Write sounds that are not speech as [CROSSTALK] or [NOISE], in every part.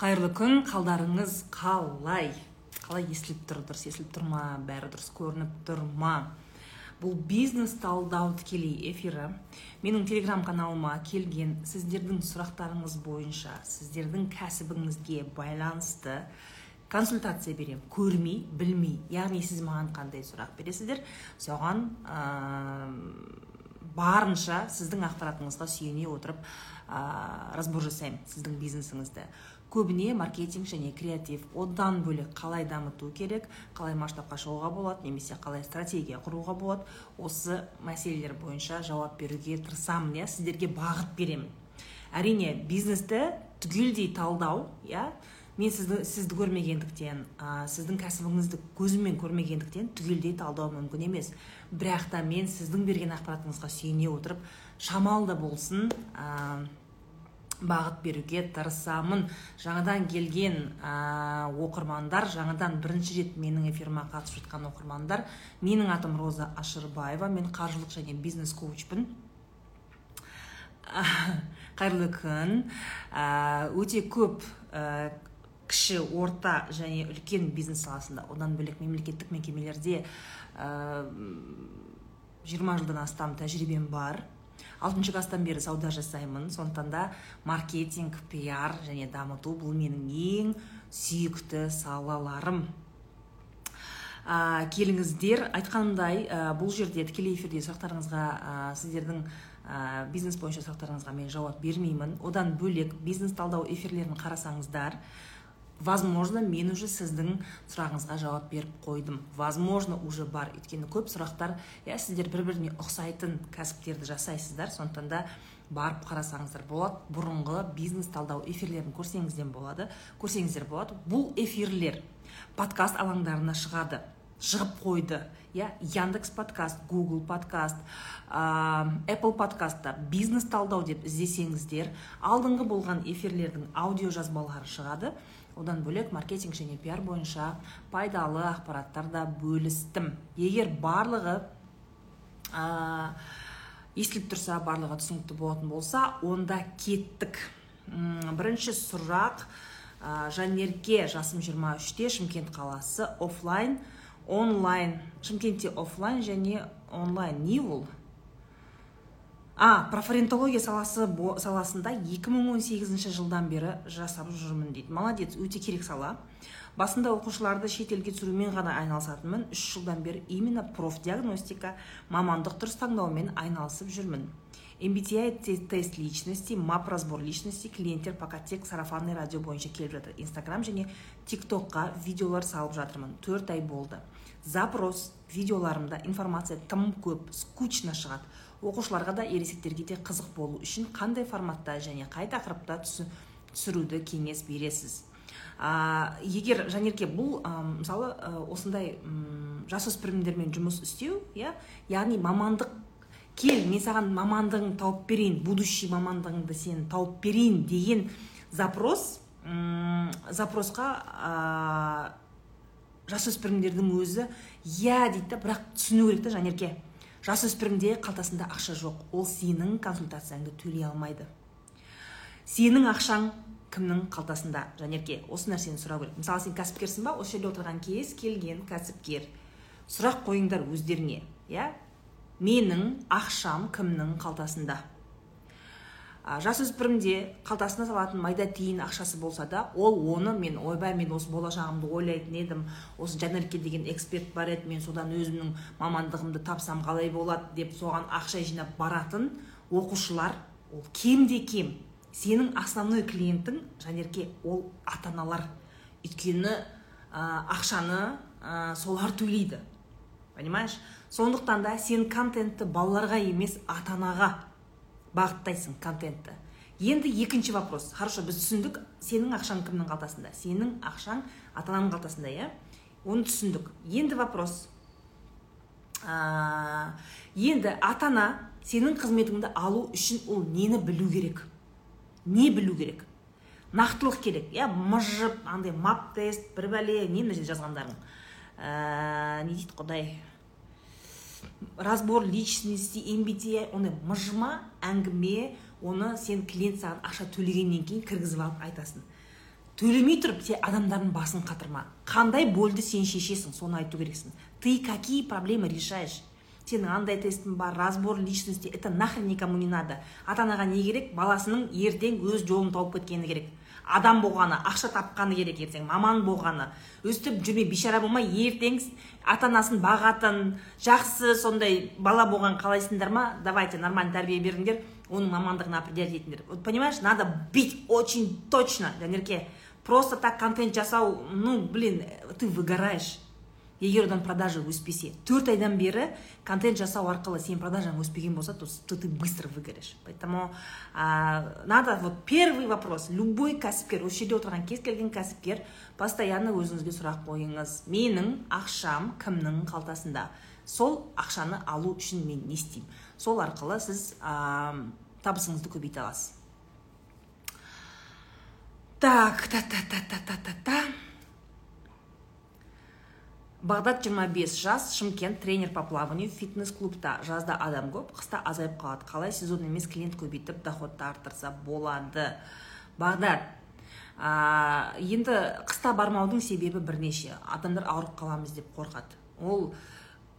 қайырлы күн қалдарыңыз қалай? Қалай естіліп тұр дұрыс естіліп тұр ма? Бәрі дұрыс көрініп тұр ма? Бұл бизнес талдау тікелей эфирі. Менің телеграм каналыма келген сіздердің сұрақтарыңыз бойынша сіздердің кәсібіңізге байланысты консультация беремін. Көрмей білмей. Яғни сіз маған қандай сұрақ бересіздер? Соған ә, барынша сіздің ақпаратыңызға сүйене отырып ә, разбор жасаймын сіздің бизнесіңізді. Көбіне маркетинг және креатив одан бөлек қалай дамыту керек қалай масштабқа шығуға болады немесе қалай стратегия құруға болады осы мәселелер бойынша жауап беруге тырысамын иә сіздерге бағыт беремін. Әрине бизнесті түгелдей талдау иә мен сізді, сізді көрмегендіктен ә, сіздің кәсібіңізді көзіммен көрмегендіктен түгелдей талдау мүмкін емес. Бірақ та мен сіздің берген ақпаратыңызға сүйене отырып шамалы да болсын бағыт беруге тырысамын. Жаңадан келген ә, оқырмандар жаңадан бірінші рет менің эфиріме қатысып жатқан оқырмандар менің атым роза ашырбаева мен қаржылық және бизнес коучпын [LAUGHS] қайырлы күн. Өте көп ә, кіші орта және үлкен бизнес саласында одан бөлек мемлекеттік мекемелерде жиырма жылдан астам тәжірибем бар. Алтыншы класстан бері сауда жасаймын. Сондықтан да маркетинг пиар және дамыту бұл менің ең сүйікті салаларым. Ә, келіңіздер айтқанымдай ә, бұл жерде тікелей эфирде сұрақтарыңызға ә, сіздердің ә, бизнес бойынша сұрақтарыңызға мен жауап бермеймін. Одан бөлек бизнес талдау эфирлерін қарасаңыздар возможно мен уже сіздің сұрағыңызға жауап беріп қойдым. Возможно уже бар. Өйткені көп сұрақтар иә сіздер бір біріне ұқсайтын кәсіптерді жасайсыздар сондықтан да барып қарасаңыздар болады. Бұрынғы бизнес талдау эфирлерін көрсеңіздер болады көрсеңіздер болады. Бұл эфирлер подкаст алаңдарына шығады шығып қойды. Иә яндекс подкаст google подкаст ә, apple подкастта бизнес талдау деп іздесеңіздер алдыңғы болған эфирлердің аудио жазбалары шығады. Одан бөлек маркетинг және пиар бойынша пайдалы ақпараттарда бөлістім. Егер барлығы ә, естіліп тұрса барлығы түсінікті болатын болса онда кеттік. Бірінші сұрақ ә, жанерке жасым 23-те шымкент қаласы офлайн онлайн. Шымкентте офлайн және онлайн. Не ол? А профориентология саласы бо, саласында 2018 жылдан бері жасап жүрмін дейді. Молодец өте керек сала. Басында оқушыларды шетелге түсірумен ғана айналысатынмын. Үш жылдан бері именно профдиагностика мамандық дұрыс таңдаумен айналысып жүрмін. MBTI тест личности, мап разбор личности клиенттер пока тек сарафанный радио бойынша келіп жатыр. Инстаграм және тиктокқа видеолар салып жатырмын. Төрт ай болды. Запрос видеоларымда информация тым көп скучно шығады. Оқушыларға да ересектерге де қызық болу үшін қандай форматта және қай тақырыпта түсіруді кеңес бересіз? Ә, егер жанерке бұл ә, мысалы ә, осындай жасөспірімдермен жұмыс істеу иә яғни мамандық кел мен саған мамандығыңды тауып берейін будущий мамандығыңды сен тауып берейін деген запрос запросқа ә, жасөспірімдердің өзі иә дейді да бірақ түсіну керек та жанерке. Жасөспірімде қалтасында ақша жоқ. Ол сенің консультацияңды төлей алмайды. Сенің ақшаң кімнің қалтасында? Жанерке осы нәрсені сұрау керек. Мысалы сен кәсіпкерсің ба? Осы жерде отырған кез келген кәсіпкер. Сұрақ қойыңдар өздеріңе иә? Менің ақшам кімнің қалтасында? Жасөспірімде қалтасына салатын майда тиын ақшасы болса да ол оны мен ойбай мен осы болашағымды ойлайтын едім осы жанерке деген эксперт бар еді мен содан өзімнің мамандығымды тапсам қалай болады деп соған ақша жинап баратын оқушылар ол кем де кем сенің основной клиентің жанерке ол ата аналар өйткені ә, ақшаны ә, солар төлейді понимаешь? Сондықтан да сен контентті балаларға емес ата анаға бағыттайсың контентті. Енді екінші вопрос. Хорошо біз түсіндік сенің ақшаң кімнің қалтасында? Сенің ақшаң ата ананың қалтасында иә? Оны түсіндік. Енді вопрос. Ә, енді ата ана сенің қызметіңді алу үшін ол нені білу керек? Не білу керек? Нақтылық керек иә? Мыжып андай мап тест бір бәле не мына жерде жазғандарың? Ә, не дейді құдай? Разбор личности MBTI оны мыжыма әңгіме оны сен клиент саған ақша төлегеннен кейін кіргізіп алып айтасың. Төлемей тұрып сен адамдардың басын қатырма. Қандай больді сен шешесің соны айту керексің. Ты какие проблемы решаешь? Сенің андай тестің бар разбор личности это нахрен никому не надо. Ата анаға не керек баласының ертең өз жолын тауып кеткені керек. Адам болғаны ақша тапқаны керек ертең маман болғаны. Өстіп жүрмей бейшара болмай ертең ата анасын бағатын жақсы сондай бала болған қалайсыңдар ма? Давайте нормально тәрбие беріңдер оның мамандығын определять етіңдер вот понимаешь надо бить очень точно жанерке просто так контент жасау ну блин ты выгораешь. Егер одан продажа өспесе төрт айдан бері контент жасау арқылы сен продажаң өспеген болса то, то ты быстро выгоришь. Поэтому а, надо вот первый вопрос. Любой кәсіпкер осы жерде отырған кез келген кәсіпкер постоянно өзіңізге сұрақ қойыңыз. Менің ақшам кімнің қалтасында? Сол ақшаны алу үшін мен не істеймін? Сол арқылы сіз ә, табысыңызды көбейте аласыз. Так та та та та та та та бағдат 25 жас шымкент тренер по плаванию фитнес клубта жазда адам көп қыста азайып қалады. Қалай сезон емес клиент көбейтіп доходты арттырса болады. Бағдат ә, енді қыста бармаудың себебі бірнеше. Адамдар ауырып қаламыз деп қорқады. Ол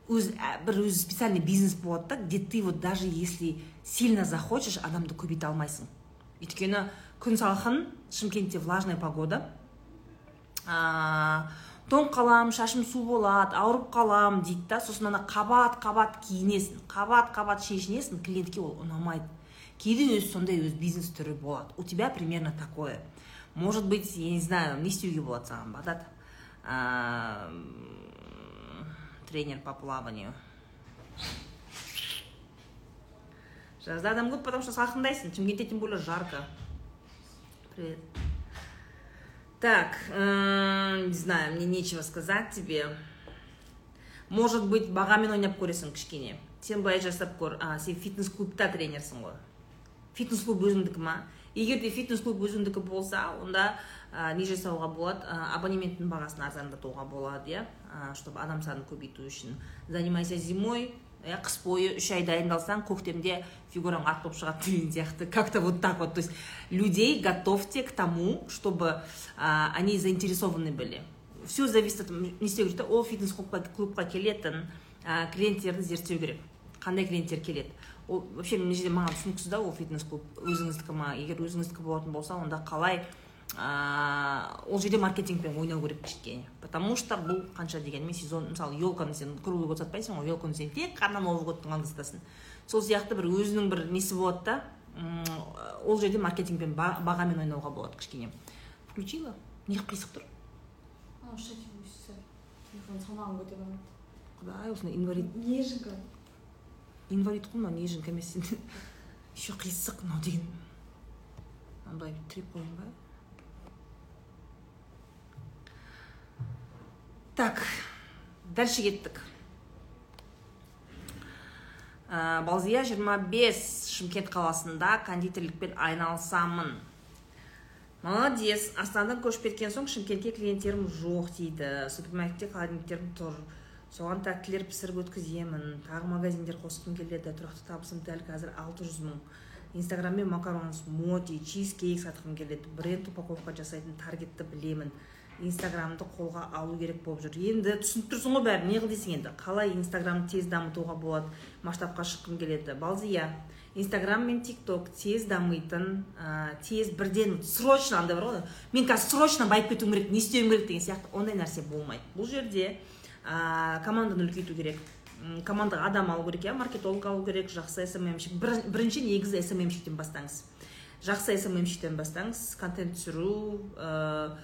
өз бір өзі специальный бизнес болады да где ты вот даже если сильно захочешь адамды көбейте алмайсың. Өйткені күн салқын шымкентте влажная погода. Тоңып қалам шашым су болады ауырып қалам дейді да сосын ана қабат қабат киінесің қабат қабат шешінесің клиентке ол ұнамайды. Кейде өзі сондай өз бизнес түрі болады. У тебя примерно такое. Может быть я не знаю не істеуге болады саған бағдат тренер по плаванию. Жазда адам көп потому что салқындайсың шымкентте тем более жарко. Привет. Так, э, не знаю, мне нечего сказать тебе. Может быть, бағамен ойнап көресің кішкене. Сен былай жасап көр, а, сен фитнес клубта тренерсің ғой. Фитнес клуб өзіңдікі ма? Егер де фитнес клуб өзіңдікі болса, онда ә, не жасауға болады ә, абонементтің бағасын арзандатуға болады иә чтобы адам санын көбейту үшін занимайся зимой иә қыс бойы үш ай дайындалсаң көктемде фигураң ат болып шығады деген сияқты. Как то вот так вот. То есть людей готовьте к тому чтобы а, они заинтересованы были. Все зависит от не істеу керек та ол фитнес клубқа, келетін ә, клиенттерді зерттеу керек қандай клиенттер келеді ол вообще мына жерде маған түсініксіз да ол фитнес клуб өзіңіздікі ма? Егер өзіңіздікі болатын болса онда қалай ә, ол жерде маркетингпен ойнау керек кішкене потому что бұл қанша дегенмен сезон мысалы елканы сен круглый год сатпайсың ғой елканы сен тек қана новый годтың алдында сатасың сол сияқты бір өзінің бір несі болады да. Ол жерде маркетингпен бағамен ойнауға болады кішкене. Включила? Неғып қисық тұр. Телефон салмағын көтере алмайды құдай осындай инвалид. Неженка инвалид қой мынау неженка емес. [LAUGHS] Еще қисық мынау деген. Мынандай тіреп қояйын ба? Так дальше кеттік ә, балзия 25 шымкент қаласында кондитерлікпен айналысамын. Молодец астанадан көшіп кеткен соң шымкентке клиенттерім жоқ дейді. Супермаркетте холодильниктерім тұр. Соған тәттілер пісіріп өткіземін. Тағы магазиндер қосқым келеді. Тұрақты табысым дәл қазір алты жүз мың. Инстаграммен макарон смоти чизкейк сатқым келеді. Бренд упаковка жасайтын таргетті білемін. Инстаграмды қолға алу керек болып жүр. Енді түсініп тұрсың ғой бәрін не қыл дейсің енді? Қалай инстаграмды тез дамытуға болады? Масштабқа шыққым келеді. Балзия инстаграм мен тик ток тез дамитын ә, тез бірден срочно андай бар ғой. Мен қазір срочно байып кетуім керек не істеуім керек деген сияқты. Ондай нәрсе болмайды. Бұл жерде ә, команданы үлкейту керек. Командаға адам алу керек иә? Маркетолог алу керек жақсы сммщик бір, бірінші негізі сммщиктен бастаңыз. Жақсы сммщиктен бастаңыз контент түсіру ә,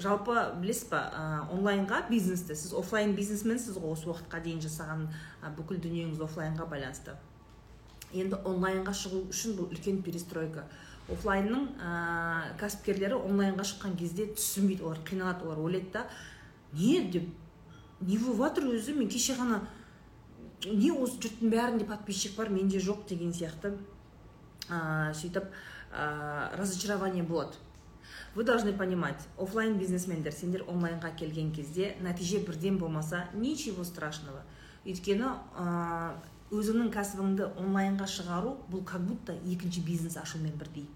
жалпы білесіз ба ә, онлайнға бизнесті сіз офлайн бизнесменсіз ғой осы уақытқа дейін жасаған ә, бүкіл дүниеңіз офлайнға байланысты. Енді онлайнға шығу үшін бұл үлкен перестройка. Офлайнның ә, кәсіпкерлері онлайнға шыққан кезде түсінбейді олар қиналады олар ойлайды да не? деп. Не болып жатыр өзі мен кеше ғана не осы жұрттың бәрінде подписчик бар менде жоқ деген сияқты ә, сөйтіп ә, разочарование болады. Вы должны понимать офлайн бизнесмендер сендер онлайнға келген кезде нәтиже бірден болмаса ничего страшного. Өйткені өзіңнің кәсібіңді онлайнға шығару бұл как будто екінші бизнес ашумен бірдей.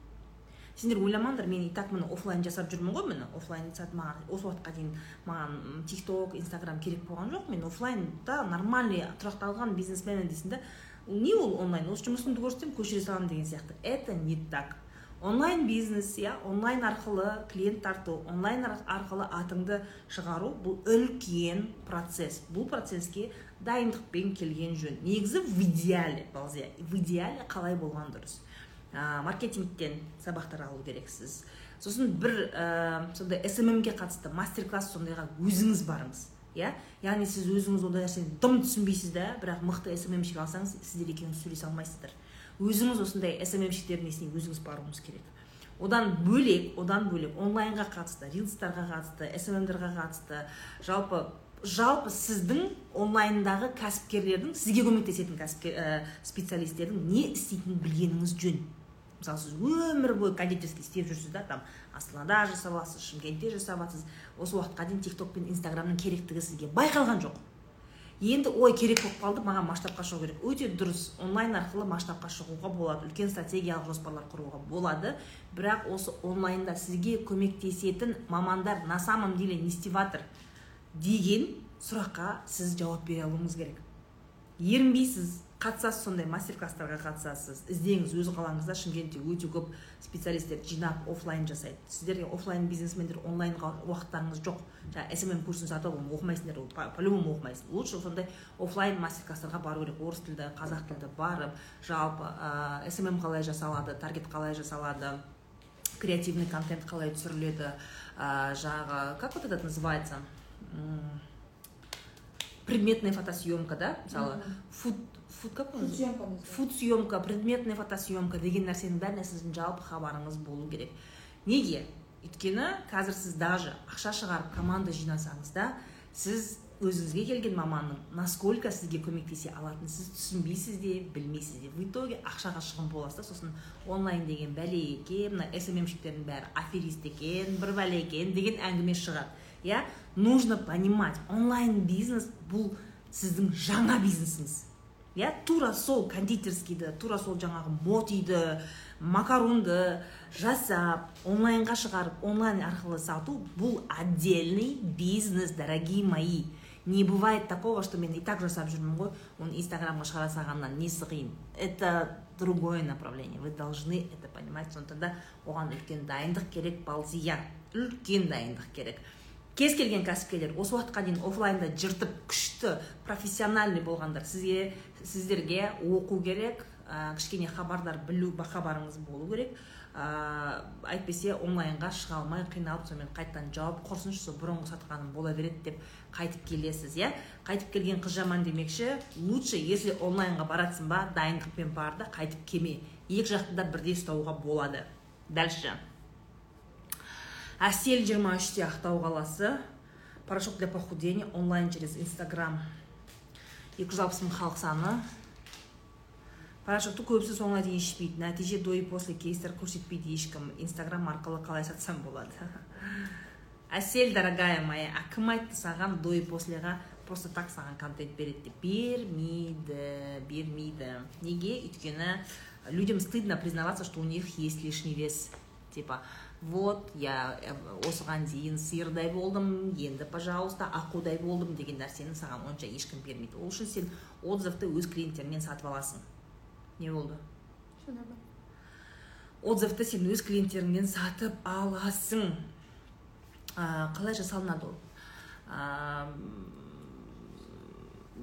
Сендер ойламаңдар мен и так міне оффлайн жасап жүрмін ғой міне. Оффлайн сәт маған осы уақытқа дейін маған тик ток инстаграм керек болған жоқ. Мен оффлайнда нормальный тұрақталған бизнесменмін дейсің да не ол онлайн? Осы жұмысымды көрсетемін көшіре саламын деген сияқты. Это не так. Онлайн бизнес иә онлайн арқылы клиент тарту онлайн арқылы атыңды шығару бұл үлкен процесс. Бұл процесске дайындықпен келген жөн. Негізі в идеале балзия. В идеале қалай болған дұрыс. Ә, маркетингтен сабақтар алу керексіз. Сосын бір ә, сондай сммге қатысты мастер класс сондайға өзіңіз барыңыз иә. Яғни сіз өзіңіз ондай нәрсені дым түсінбейсіз да бірақ мықты сммщик алсаңыз сіздер екеуіңіз сөйлесе алмайсыздар. Өзіңіз осындай сммщиктердің несіне өзіңіз баруыңыз керек. Одан бөлек одан бөлек онлайнға қатысты рилстарға қатысты сммдарға қатысты жалпы жалпы сіздің онлайндағы кәсіпкерлердің сізге көмектесетін кәсіпкер ә, специалистердің не істейтінін білгеніңіз жөн. Мысалы сіз өмір бойы кондитерский істеп жүрсіз да там астанада жасап аласыз шымкентте жасап жатсыз осы уақытқа дейін тик ток пен инстаграмның керектігі сізге байқалған жоқ. Енді ой керек болып қалды маған масштабқа шығу керек. Өте дұрыс онлайн арқылы масштабқа шығуға болады үлкен стратегиялық жоспарлар құруға болады. Бірақ осы онлайнда сізге көмектесетін мамандар на самом деле не істеп жатыр деген сұраққа сіз жауап бере алуыңыз керек. Ерінбейсіз. Қатысасыз сондай мастер класстарға қатысасыз іздеңіз өз қалаңызда шымкентте өте көп специалисттер жинап офлайн жасайды. Сіздерге офлайн бизнесмендер онлайнға уақыттарыңыз жоқ. Жаңағы смм курсын сатып алып оқымайсыңдар ол по любому оқымайсың лучше сондай офлайн мастер класстарға бару керек. Орыс тілді қазақ тілді барып жалпы ә, смм қалай жасалады таргет қалай жасалады креативный контент қалай түсіріледі ә, жаңағы как вот этот называется? Предметная фотосъемка да мысалы фуд фуд как фуд съемка предметная фотосъемка. Деген нәрсенің бәріне сіздің жалпы хабарыңыз болу керек. Неге? Өйткені қазір сіз даже ақша шығарып команда жинасаңыз да сіз өзіңізге келген маманның насколько сізге көмектесе алатынын сіз түсінбейсіз де білмейсіз де. В итоге ақшаға шығын боласыз да сосын онлайн деген бәле екен мына сммщиктердің бәрі аферист екен бір бәле екен деген әңгіме шығады. Иә? Нужно понимать онлайн бизнес бұл сіздің жаңа бизнесіңіз. Иә? Тура сол кондитерскийді тура сол жаңағы мотиді макаронды жасап онлайнға шығарып онлайн арқылы сату бұл отдельный бизнес дорогие мои. Не бывает такого что мен и так жасап жүрмін ғой оны инстаграмға шығара салғаннан несі қиын это другое направление вы должны это понимать сондықтан да оған үлкен дайындық керек балзия. Үлкен дайындық керек. Кез келген кәсіпкерлер осы уақытқа дейін офлайнда жыртып күшті профессиональный болғандар сізге сіздерге оқу керек ә, кішкене хабардар білу хабарыңыз болу керек. Ә, әйтпесе онлайнға шыға алмай қиналып сонымен қайтадан жауап құрсыншы бұрынғы сатқаным бола береді деп қайтып келесіз иә? Қайтып келген қыз жаман демекші лучше если онлайнға баратсың ба дайындықпен бар да қайтып келме екі жақты да бірдей ұстауға болады. Дальше. Әсел 23-те ақтау қаласы. Порошок для похудения онлайн через инстаграм. 260 мың халық саны. Порошокты көбісі соңына дейін ішпейді. Нәтиже до и после кейстер көрсетпейді ешкім. Инстаграм арқылы қалай сатсам болады? [LAUGHS] Әсел дорогая моя а кім айтты саған до и послеға просто так саған контент береді деп? Бермейді бермейді. Неге? Өйткені людям стыдно признаваться что у них есть лишний вес. Типа вот я э, осыған дейін сиырдай болдым енді пожалуйста аққудай болдым деген нәрсені саған онша ешкім бермейді. Ол үшін сен отзывты өз клиенттеріңнен сатып аласың. Не болды? Отзывты сен өз клиенттеріңнен сатып аласың. Ә, қалай жасалынады ол?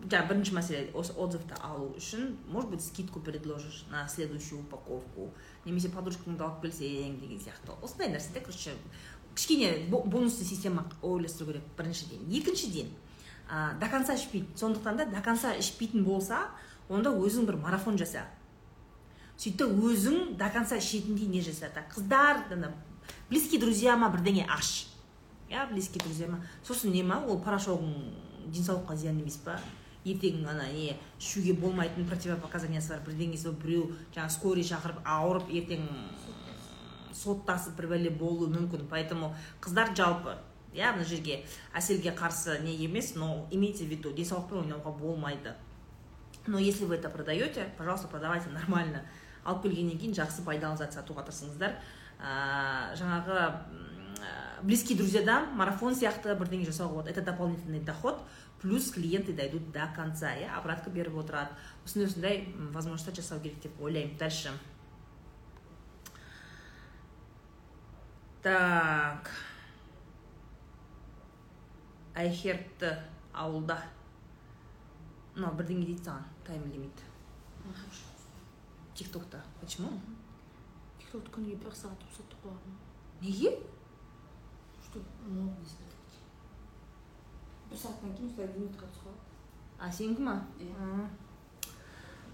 Жаңағы бірінші мәселе осы отзывты алу үшін может быть скидку предложишь на следующую упаковку? Немесе подружкаңды алып келсең деген сияқты осындай нәрсе да короче кішкене бонусный система ойластыру керек біріншіден екіншіден ә, до конца ішпейді сондықтан да до конца ішпейтін болса онда өзің бір марафон жаса сөйт өзің до конца ішетіндей не жаса. Так қыздар близкий друзьяма бірдеңе аш. Иә близкий друзьяма. Сосын не ма ол порошогың денсаулыққа зиян емес па? Ертең ана не ішуге болмайтын противопоказаниясы бар? Бірдеңесі бар біреу жаңағы скорый шақырып ауырып ертең соттасып бір бәле болуы мүмкін. Поэтому қыздар жалпы иә мына жерге әселге қарсы не емес но имейте в виду денсаулықпен ойнауға болмайды. Но если вы это продаете пожалуйста продавайте нормально. Алып келгеннен кейін жақсы пайдалы зат сатуға тырысыңыздар. Ә, жаңағы близкие друзьядан марафон сияқты бірдеңе жасауға болады. Это дополнительный доход. Плюс клиенты дойдут до конца. Иә обратка беріп отырады осындай осындай возможностьтар жасау керек деп ойлаймын дальше так. Айхербті ауылда. Мынау бірдеңе дейді саған тайм лимит тик токта почему? Тиктокты күніге бір сағат рұқсат қоямын неге что бір сағаттан кейін осылай минутқа түсіп қалады а сенікі ма Иә.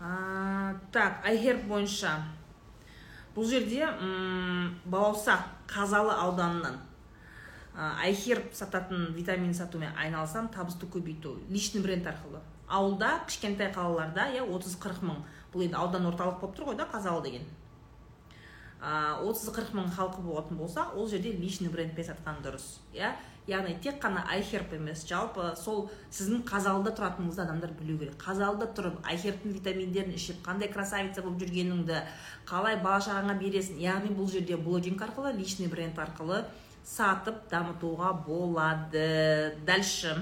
А, так айхерб бойынша бұл жерде балауса қазалы ауданынан айхерб сататын витамин сатумен айналысам табысты көбейту личный бренд арқылы ауылда кішкентай қалаларда иә отыз қырық мың. Бұл енді аудан орталық болып тұр ғой да қазалы деген. Отыз қырық мың халқы болатын болса ол жерде личный брендпен сатқан дұрыс иә? Яғни тек қана айхерб емес жалпы сол сіздің қазалыда тұратыныңызды адамдар білу керек. Қазалыда тұрып айхербтің витаминдерін ішіп қандай красавица болып жүргеніңді қалай бала шағаңа бересің яғни бұл жерде блогинг арқылы личный бренд арқылы сатып дамытуға болады. Дальше.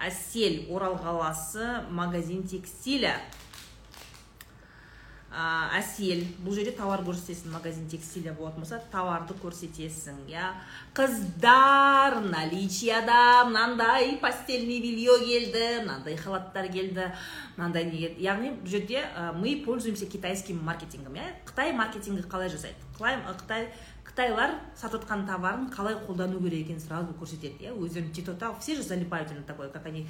Әсел орал қаласы магазин текстиля. Ә, әсел бұл жерде товар көрсетесің магазин текстиля болатын болса товарды көрсетесің иә. Қыздар наличияда мынандай постельный белье келді мынандай халаттар келді мынандай не келді. Яғни бұл жерде ә, мы пользуемся китайским маркетингом иә. Қытай маркетингі қалай жасайды? Қытай қытайлар сатып жатқан товарын қалай қолдану керек екенін сразу көрсетеді иә. Өздерінің тиктокта все же залипают на такое как они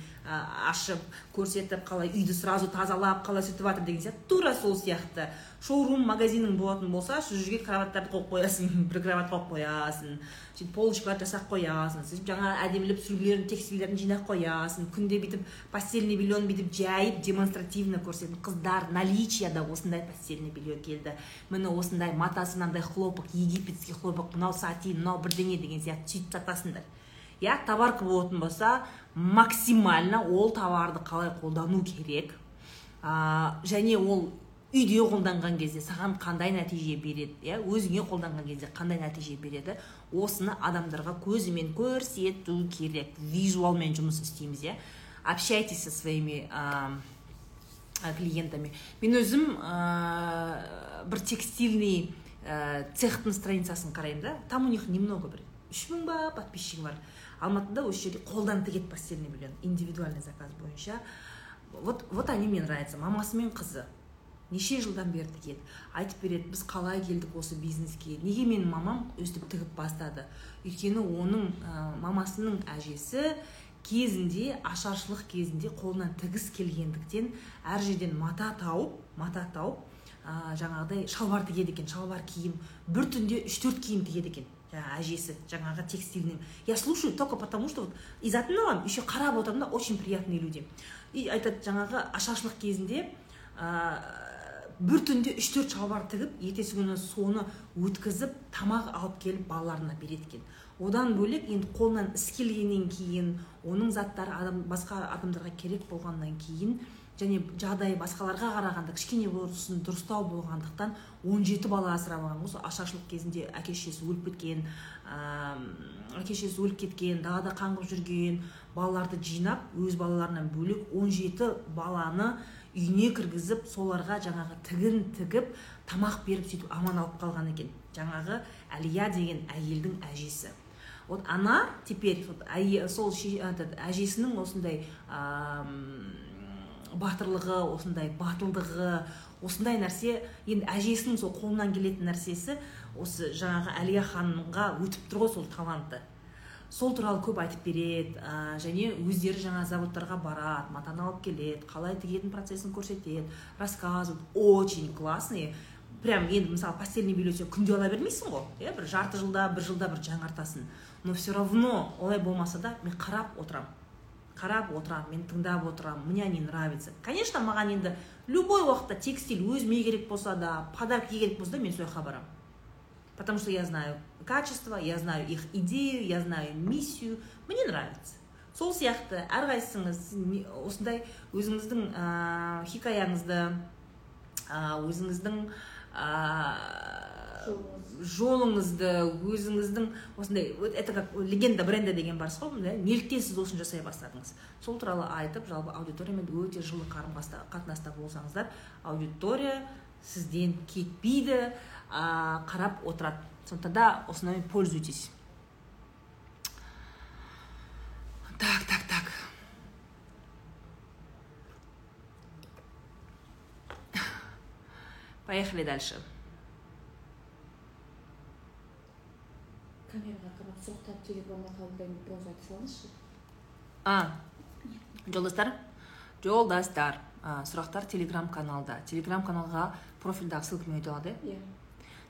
ашып көрсетіп қалай үйді сразу тазалап қалай сөйтіп жатыр деген сияқты. Тура сол сияқты. Шоурум магазинің болатын болса сол жерге кроваттарды қойып қоясың бір кровать қойып қоясың. Сөйтіп полочкалар жасап қоясың сөйтіп жаңа әдемілеп сүлгілерін текстильдерін жинап қоясың күнде бүйтіп постельный бельені бүйтіп жайып демонстративно көрсетің қыздар наличияда осындай постельный белье келді міне осындай матасы мынандай хлопок египетский хлопок мынау сатин мынау бірдеңе деген сияқты сөйтіп сатасыңдар иә товарка болатын болса максимально ол товарды қалай қолдану керек а, және ол үйде қолданған кезде саған қандай нәтиже береді иә? Өзіңе қолданған кезде қандай нәтиже береді? Осыны адамдарға көзімен көрсету керек. Визуалмен жұмыс істейміз иә? Общайтесь со своими а, клиентами. Мен өзім ә, бір текстильный ә, цехтың страницасын қараймын да. Там у них немного бір үш мың ба подписчигі бар. Алматыда осы жерде қолдан тігеді постельный бельені индивидуальный заказ бойынша. Вот вот они мне нравятся мамасы мен қызы. Неше жылдан бері тігеді. Айтып береді біз қалай келдік осы бизнеске? Неге менің мамам өстіп тігіп бастады? Өйткені оның ә, мамасының әжесі кезінде ашаршылық кезінде қолынан тігіс келгендіктен әр жерден мата тауып мата тауып ә, жаңағыдай шалбар тігеді екен шалбар киім. Бір түнде үш төрт киім тігеді екен әжесі жаңағы текстильный я слушаю только потому что вот из одного еще қарап отырмын да очень приятные люди и айтады жаңағы ашаршылық кезінде бір түнде үш төрт шалбар тігіп ертесі күні соны өткізіп тамақ алып келіп балаларына береді екен. Одан бөлек енді қолынан іс келгеннен кейін оның заттары адам басқа адамдарға керек болғаннан кейін және жағдайы басқаларға қарағанда кішкене болсын дұрыстау болғандықтан 17 бала асырап алған ғой ашаршылық кезінде әке шешесі өліп кеткен ыыы әке шешесі өліп кеткен далада қаңғып жүрген балаларды жинап өз балаларынан бөлек 17 баланы үйіне кіргізіп соларға жаңағы тігін тігіп тамақ беріп сөйтіп аман алып қалған екен. Жаңағы әлия деген әйелдің әжесі. Вот она теперь сол әжесінің осындай ам, батырлығы осындай батылдығы осындай нәрсе. Енді әжесінің сол қолынан келетін нәрсесі осы жаңағы әлия ханымға өтіп тұр ғой сол таланты сол туралы көп айтып береді ә, және өздері жаңа заводтарға барады матаны алып келеді қалай тігетін процесін көрсетеді рассказывает. Очень классный. Прям енді мысалы постельный белье сен күнде ала бермейсің ғой иә бір жарты жылда бір жылда бір жаңартасың. Но все равно олай болмаса да мен қарап отырамын. Қарап отырамын мен тыңдап отырамын мне они нравятся. Конечно маған енді любой уақытта текстиль өзіме керек болса да подаркаға керек болса да мен сол жаққа барамын. Потому что я знаю качество я знаю их идею я знаю миссию. Мне нравится. Сол сияқты әрқайсыңыз осындай өзіңіздің ә, хикаяңызды ә, өзіңіздің ә, жолыңыз. жолыңызды өзіңіздің осындай вот это как легенда бренда деген бар ғой да? Неліктен сіз осыны жасай бастадыңыз. Сол туралы айтып жалпы аудиториямен өте жылы қарым қатынаста болсаңыздар аудитория сізден кетпейді. Қарап отырады. Сондықтан да осынымен пользуйтесь так так так. Поехали дальше. Камераға қарап сұрақтар телеграмға қабылдаймын біраз айта салыңызшы а жолдастар? Жолдастар. Сұрақтар телеграм каналда. Телеграм каналға профильдағы ссылкамен өте алады. Иә.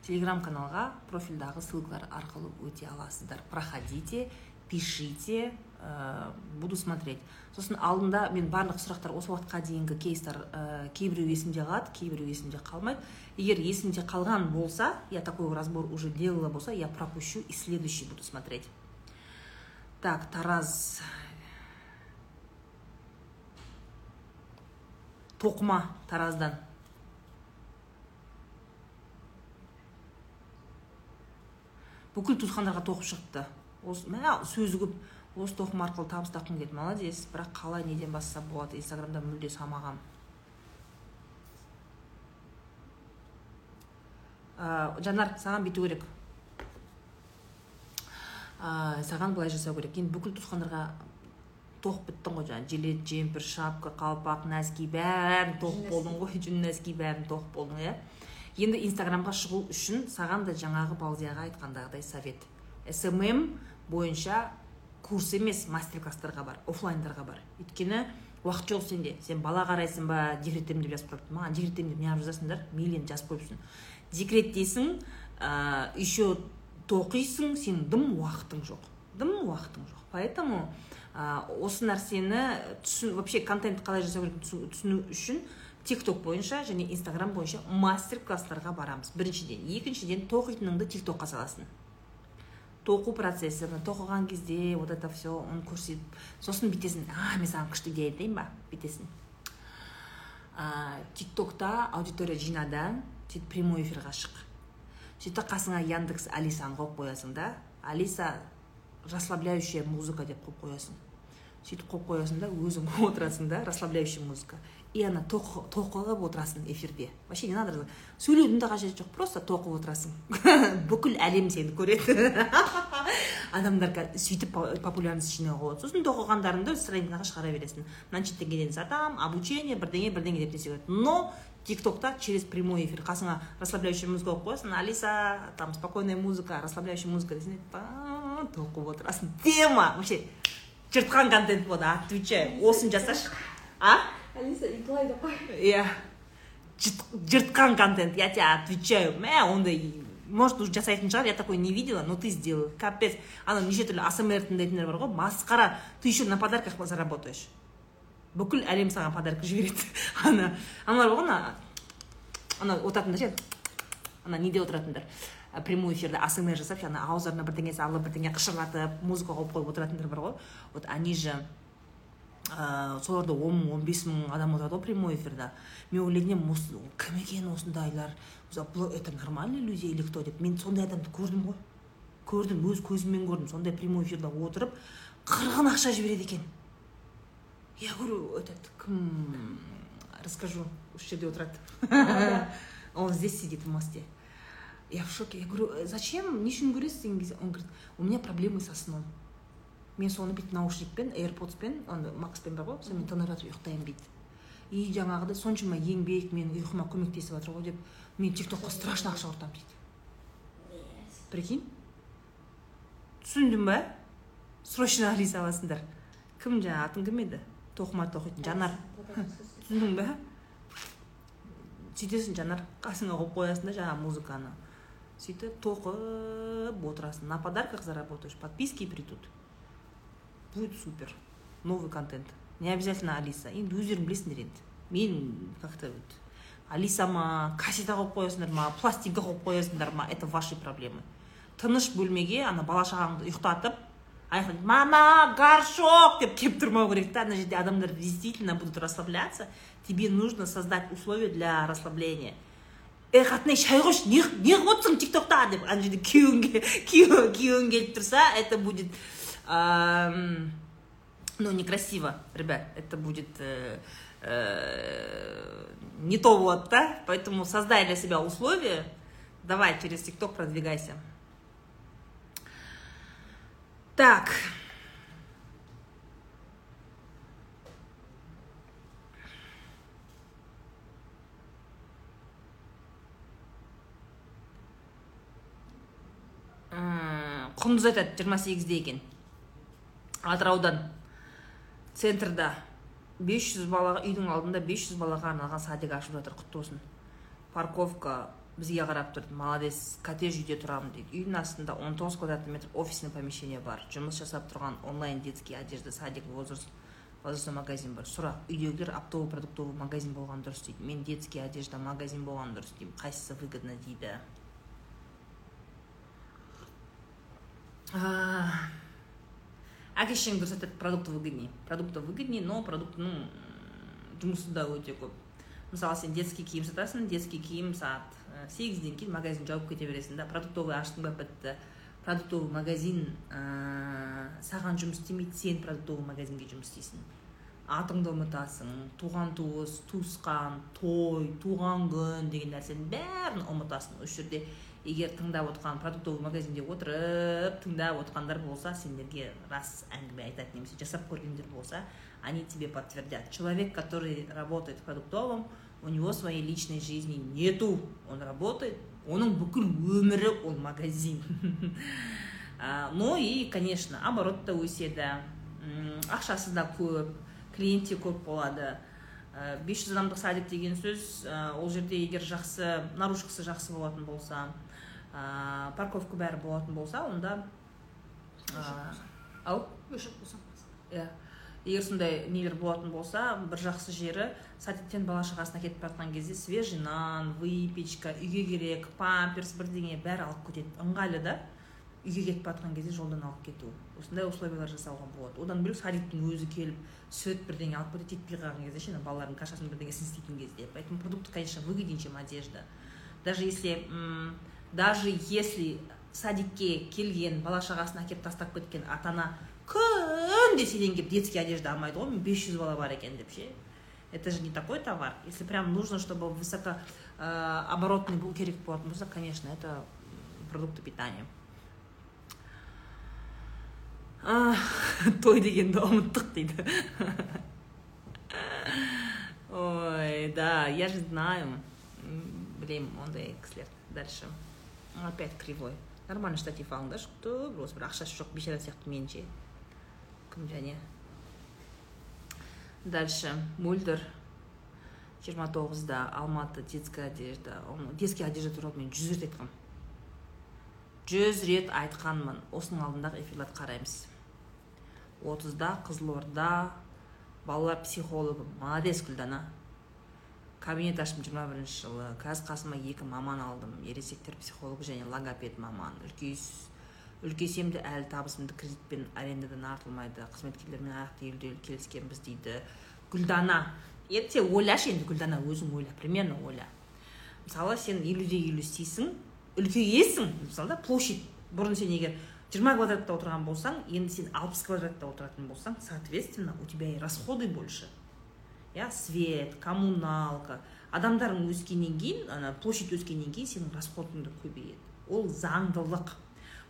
Телеграм каналға профильдағы ссылкалар арқылы өте аласыздар. Проходите пишите ә, буду смотреть. Сосын алдында мен барлық сұрақтар осы уақытқа дейінгі кейстар ә, кейбіреу есімде қалады кейбіреу есімде қалмайды. Егер есімде қалған болса я такой разбор уже делала болса я пропущу и следующий буду смотреть. Так тараз. Тоқыма тараздан. Бүкіл туысқандарға тоқып шығыпты осы мә сөзі көп. Осы тоқым арқылы табыс тапқым келді молодец бірақ қалай неден бастасам болады? Инстаграмда мүлде салмағам ә, жанар саған бүйту керек. Ә, саған былай жасау керек. Енді бүкіл туысқандарға тоқып біттің ғой жаңағы. Жилет жемпір шапка қалпақ нәски бәрін тоқып болдың ғой. Жүн нәски бәрін тоқып болдың иә? Енді инстаграмға шығу үшін саған да жаңағы балзияға айтқандағыдай совет. Смм бойынша курс емес мастер класстарға бар оффлайндарға бар. Өйткені уақыт жоқ сенде. Сен бала қарайсың ба декреттемін деп жазып қойыпты маған декреттемін деп неғып жазасыңдар? Мейлі енді жазып қойыпсың. Декреттесің ә, еще тоқисың сенің дым уақытың жоқ. Дым уақытың жоқ. Поэтому ә, осы нәрсені түсін вообще контент қалай жасау керек түсіну үшін тикток бойынша және инстаграм бойынша мастер класстарға барамыз. Біріншіден. Екіншіден тоқитыныңды тиктокқа саласың. Тоқу процесі тоқыған кезде вот это все оны көрсетіп сосын бүйтесің а мен саған күшті идея айтайын ба? Бүйтесің. Тиктокта аудитория жинады сөйтіп прямой эфирға шық. Сөйтіп қасыңа яндекс алисаны қойып қоясың да алиса расслабляющая музыка деп қойып қоясың. Сөйтіп қойып қоясың да өзің [LAUGHS] отырасың да расслабляющий музыка. И ана тоқылып отырасың эфирде. Вообще не надо сөйлеудің де қажеті жоқ просто тоқып отырасың. [LAUGHS] Бүкіл әлем сені көреді. [LAUGHS] Адамдар сөйтіп популярность жинауға болады. Сосын тоқығандарыңды страницаға шығара бересің. Мынанша теңгеден сатамын обучение бірдеңе бірдеңе деп несе но тиктокта через прямой эфир қасыңа расслабляющий музыка қойып қоясың алиса там спокойная музыка расслабляющая музыка десең тоқып отырасың. Тема! Вообще жыртқан контент болады отвечаю осыны жасашы. А? Алиса иглай деп қой иә жыртқан контент. Я тебе отвечаю. Мә ондай может уже жасайтын шығар я такой не видела но ты сделал капец. Ана неше түрлі асмр тыңдайтындар бар ғой масқара ты еще на подарках заработаешь. Бүкіл әлем саған подарка жібереді ана аналар бар ғой ана ана отыратындар ше ана неде отыратындар прямой эфирде асмр жасап ана ауыздарына бірдеңе салып бірдеңе қышырлатып музыка қойып қойып отыратындар бар ғой вот они же ә, соларда он мың он бес мың адам отырады ғой прямой эфирде мен ойлайтын едім кім екен осындайлар это нормальные люди или кто деп мен сондай адамды көрдім ғой көрдім өз көзіммен көрдім сондай прямой эфирде отырып қырғын ақша жібереді екен я говорю этот кім расскажу осы жерде отырады он здесь сидит в мосте я в шоке я говорю зачем не үшін көресіз деген кезде он говорит у меня проблемы со сном мен соны бүйтіп наушникпен аирподспен ана макспен бар ғой сонымен тыңдап жатып ұйықтаймын дейді. И жаңағыдай соншама еңбек менің ұйқыма көмектесіп жатыр ғой деп мен тик токқа страшно ақша құртамын дейді. Прикинь? Түсіндің ба срочно алиса аласыңдар кім жаңағы атың кім еді? Тоқыма тоқитын жанар. Түсіндің ба сөйтесің жанар. Қасыңа қойып қоясың да жаңағы музыканы. Сөйтіп тоқып отырасың. На подарках заработаешь подписки придут. Будет супер. Новый контент. Не обязательно алиса. Енді өздерің білесіңдер енді мен как то алиса ма кассета қойып қоясыңдар ма пластинка қойып қоясыңдар ма это ваши проблемы. Тыныш бөлмеге ана бала шағаңды ұйықтатып аяқ мама горшок! деп келіп тұрмау керек та. Ана жерде адамдар действительно будут расслабляться. Тебе нужно создать условия для расслабления. Ей қатынай шай қойшы не отырсың тик токта деп. Ана жерде күйеуің күйеуің келіп тұрса это будет ну некрасиво ребят это будет э, э, не то вот да? Поэтому создай для себя условия. Давай через тикток продвигайся. Так. Құндыз айтады жиырма сегізде екен атыраудан центрда 500 балаға үйдің алдында 500 балаға арналған садик ашып жатыр құтты болсын. Парковка бізге қарап тұрды молодец коттедж үйде тұрамын дейді. Үйдің астында 19 квадратный метр офисный помещение бар. Жұмыс жасап тұрған онлайн детский одежда садик возраст возрастной магазин бар. Сұрақ үйдегілер оптовый продуктовый магазин болған дұрыс дейді. Мен детский одежда магазин болған дұрыс деймін. Қайсысы выгодно дейді? Шешең дұрыс айтады продукты выгоднее? Продукты выгоднее но продуктының жұмысы да өте көп мысалы сен детский киім сатасың детский киім сағат сегізден кейін магазин жауып кете бересің да продуктовый аштың ба бітті продуктовый магазин ә, саған жұмыс істемейді сен продуктовый магазинге жұмыс істейсің атыңды ұмытасың туған туыс туысқан той туған күн деген нәрсенің бәрін ұмытасың. Осы жерде егер тыңдап отқан продуктовый магазинде отырып тыңдап отқандар болса сендерге рас әңгіме айтады немесе жасап көргендер болса они тебе подтвердят. Человек который работает в продуктовом у него своей личной жизни нету. Он работает оның бүкіл өмірі ол магазин. [LAUGHS] Ну и конечно оборот та өседі ақшасы да көп клиент көп болады. Бес жүз адамдық садик деген сөз ол жерде егер жақсы наружкасы жақсы болатын болса ә, парковка бәрі болатын болса онда ау? Иә егер сондай нелер болатын болса бір жақсы жері садиктен бала шағасына кетіп бара жатқан кезде свежий нан выпечка үйге керек памперс бірдеңе бәрі алып кетеді. Ыңғайлы да үйге кетіп бара жатқан кезде жолдан алып кету. Осындай условиялар жасауға болады. Одан бөлек садиктің өзі келіп сүт бірдеңе алып кетеді жетпей қалған кезде ше балалардың кашасын бірдеңесін істейтін кезде. Поэтому продукты конечно выгоднее чем одежда. Даже если даже если садикке келген бала шағасын әкеліп тастап кеткен ата ана күнде сенен келіп детский одежда алмайды. Ғой бес жүз бала бар екен деп ше. Это же не такой товар. Если прям нужно чтобы высоко ә, оборотный был керек болатын болса конечно это продукты питания. [LAUGHS] Той дегенді ұмыттық дейді. [LAUGHS] Ой да я же знаю. Білемін ондай кісілер дальше. Опять кривой нормальный штатив алыңдаршы құтты болсын бір ақшасы жоқ бейшара сияқты меніңше кім және дальше мөлдір жиырма тоғызда алматы детская одежда детский одежда туралы мен жүз рет айтқанмын жүз рет айтқанмын осының алдындағы эфирларды қараймыз отызда қызылорда балалар психологы молодец гүлдана кабинет аштым жиырма бірінші жылы. Қазір қасыма екі маман алдым. Ересектер психологы және логопед маман үлкейсем де әлі табысымды кредитпен арендадан артылмайды қызметкерлермен аяқ делдел келіскенбіз дейді гүлдана. Енді сен ойлашы енді гүлдана өзің ойла примерно ойла. Мысалы сен елуде елу істейсің үлкейесің. Мысалы да площадь. Бұрын сен егер жиырма квадратта отырған болсаң енді сен алпыс квадратта отыратын болсаң соответственно у тебя и расходы больше. Иә свет коммуналка. Адамдарың өскеннен кейін ана площадь өскеннен кейін сенің расходың да көбейеді. Ол заңдылық.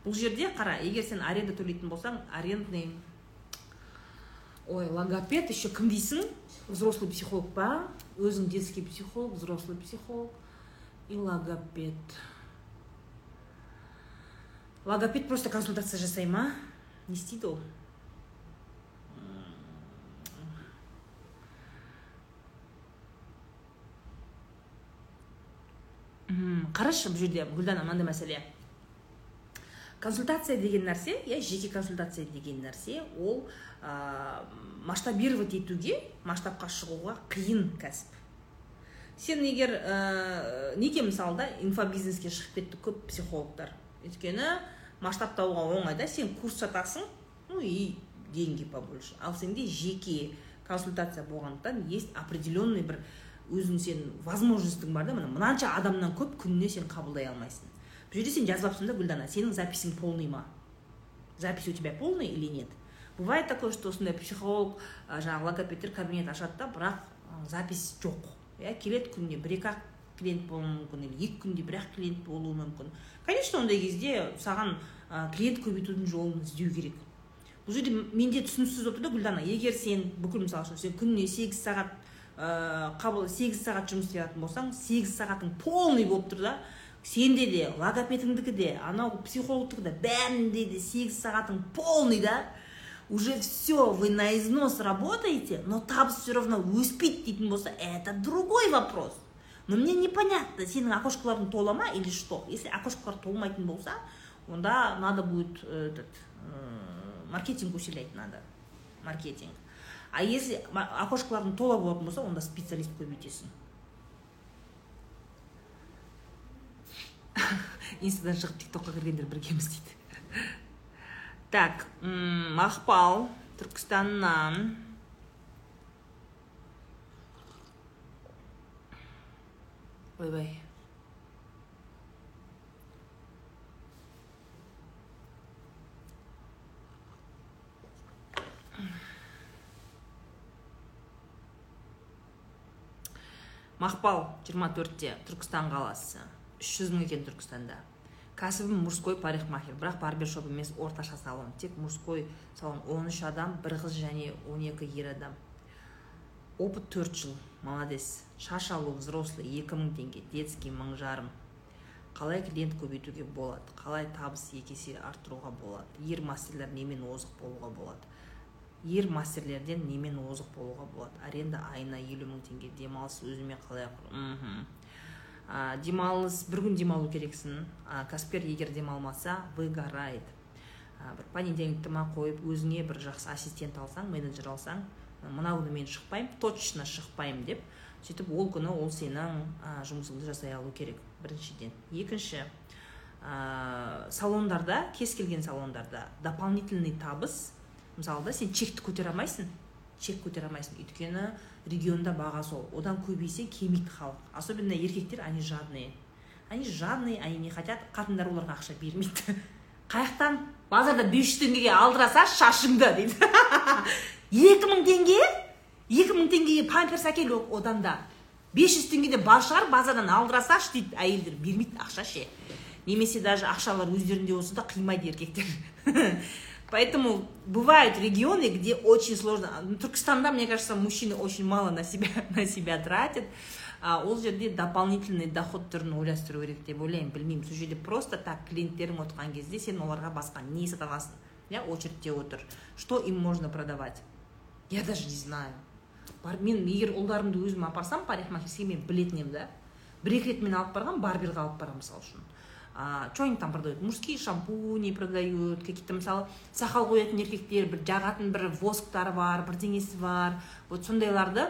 Бұл жерде қара егер сен аренда төлейтін болсаң арендный ой логопед еще кім дейсің? Взрослый психолог па? Өзің детский психолог взрослый психолог и логопед. Логопед просто консультация жасай ма? Не істейді ол. Қарашы бұл жерде гүлдана мынандай мәселе. Консультация деген нәрсе иә жеке консультация деген нәрсе ол ә, масштабировать етуге масштабқа шығуға қиын кәсіп. Сен егер ә, неге мысалы да инфобизнеске шығып кетті көп психологтар? Өйткені масштабтауға оңай да сен курс сатасың ну и деньги побольше. Ал сенде жеке консультация болғандықтан есть определенный бір өзің сен возможностьң бар да міне мынанша адамнан көп күніне сен қабылдай алмайсың. Бұл жерде сен жазып алыпсың да гүлдана сенің записің полный ма? Запись у тебя полный или нет? Бывает такое что осындай психолог жаңағы логопедтер кабинет ашады да бірақ запись жоқ. Иә келеді күніне бір екі ақ клиент болуы мүмкін или екі күнде бір ақ клиент болуы мүмкін. Конечно ондай кезде саған клиент көбейтудің жолын іздеу керек. Бұл жерде менде түсініксіз болып тұр да гүлдана егер сен бүкіл мысалы үшін сен күніне сегіз сағат ә, қабыл сегіз сағат жұмыс істейтін болсаң сегіз сағатың полный болып тұр да сенде де логопедіңдікі де анау психологтікі де бәрінде де сегіз сағатың полный да. Уже все вы на износ работаете но табыс все равно өспейді дейтін болса это другой вопрос. Но мне непонятно сенің окошкаларың тола ма или что? Если окошкалар толмайтын болса онда надо будет этот маркетинг усилять надо. Маркетинг. А если окошкалардың тола болатын болса онда специалист көбейтесің инстадан шығып тик токқа кіргендер біргеміз дейді так мақпал түркістаннан ойбай мақпал 24-те түркістан қаласы. Үш жүз мың екен түркістанда. Кәсібім мужской парикмахер бірақ барбершоп емес орташа салон. Тек мужской салон. 13 адам бір қыз және 12 ер адам. Опыт 4 жыл. Молодец. Шаш алу взрослый 2000 теңге. Детский мың жарым. Қалай клиент көбейтуге болады? Қалай табыс екі есе арттыруға болады? Ер мастерлер немен озық болуға болады? Ер мастерлерден немен озық болуға болады? Аренда айына елу мың теңге демалыс өзіме қалай мхм. Демалыс бір күн демалу керексің. А, кәсіпкер егер демалмаса выгорает. А, бір понедельник ма қойып өзіңе бір жақсы ассистент алсаң менеджер алсаң мына күні мен шықпаймын точно шықпаймын деп сөйтіп ол күні ол сенің ә, жұмысыңды жасай алу керек. Біріншіден. Екінші ә, салондарда кез келген салондарда дополнительный табыс мысалы да сен чекті көтере алмайсың. Чек көтере алмайсың. Өйткені регионда баға сол. Одан көбейсе келмейді халық. Особенно еркектер они жадные. Они жадные они не хотят. Қатындар оларға ақша бермейді. [LAUGHS] Қаяқтан базарда бес жүз теңгеге алдыра салшы шашыңды дейді. [LAUGHS] Екі мың теңге екі мың теңгеге памперс әкел одан да бес жүз теңгеде бар шығар базардан алдыра салшы дейді әйелдер. Бермейді ақша ше. Немесе даже ақшалар өздерінде болса да қимайды еркектер. [LAUGHS] Поэтому бывают регионы, где очень сложно. Туркестанда, мне кажется, мужчины очень мало на себя, [LAUGHS] на себя тратят. а ол жерде дополнительный доход түрін ойластыру керек деп ойлаймын білмеймін. Сол жерде просто так клиенттерің отырған кезде сен оларға басқа не сата аласың? Иә очередьте отыр. Что им можно продавать? Я даже не знаю. Бар мен егер ұлдарымды өзім апарсам парикмахерскийге мен білетін едім да? Бір екі рет мен алып барғанмын барберға алып барамын мысалы үшін. А, что они там продают? Мужские шампуни продают какие то мысалы сақал қоятын еркектер бір жағатын бір восктары бар бірдеңесі бар вот сондайларды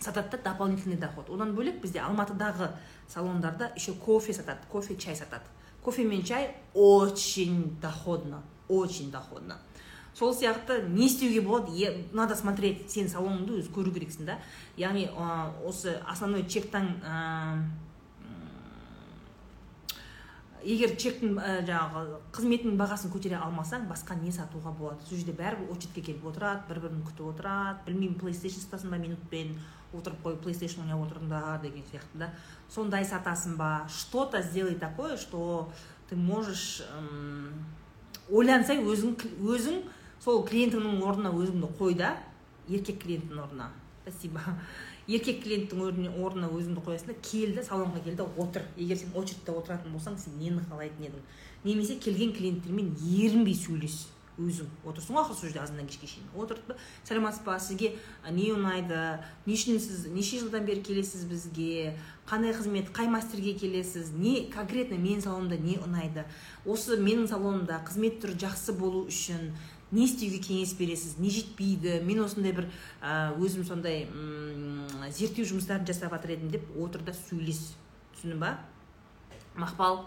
сатады да? Дополнительный доход. Одан бөлек бізде? Алматыдағы салондарда еще кофе сатады кофе чай сатады кофе мен чай очень доходно очень доходно. Сол сияқты не істеуге болады. Надо смотреть сен салоныңды өзі көру керексің да? Яғни осы основной чектан егер чектің ә, жаңағы қызметінің бағасын көтере алмасаң басқа не сатуға болады? Сол жерде бәрібір очередьке келіп отырады бір бірін күтіп отырады. Білмеймін плейстейшн сатасың ба минутпен отырып қойып плейстейшн ойнап отырыңдар деген сияқты да. Сондай сатасың ба? Что то сделай такое что ты можешь ойлансай өзің өзің сол клиентіңнің орнына өзіңді қой да еркек клиенттің орнына. Спасибо. Еркек клиенттің орнына өзіңді қоясың да кел да салонға кел да отыр. Егер сен очередьте отыратын болсаң сен нені қалайтын едің? Немесе келген клиенттермен ерінбей сөйлес өзің. Отырсың ғой ақыры сол жерде азаннан кешке шейін. Отырып сәлеметсіз ба сізге не ұнайды? Не үшін сіз неше жылдан бері келесіз бізге? Қандай қызмет қай мастерге келесіз? Не конкретно менің салонымда не ұнайды? Осы менің салонымда қызмет түрі жақсы болу үшін не істеуге кеңес бересіз не жетпейді мен осындай бір өзім сондай зерттеу жұмыстарын жасап жатыр едім деп отыр да сөйлес. Түсіндің ба? Мақпал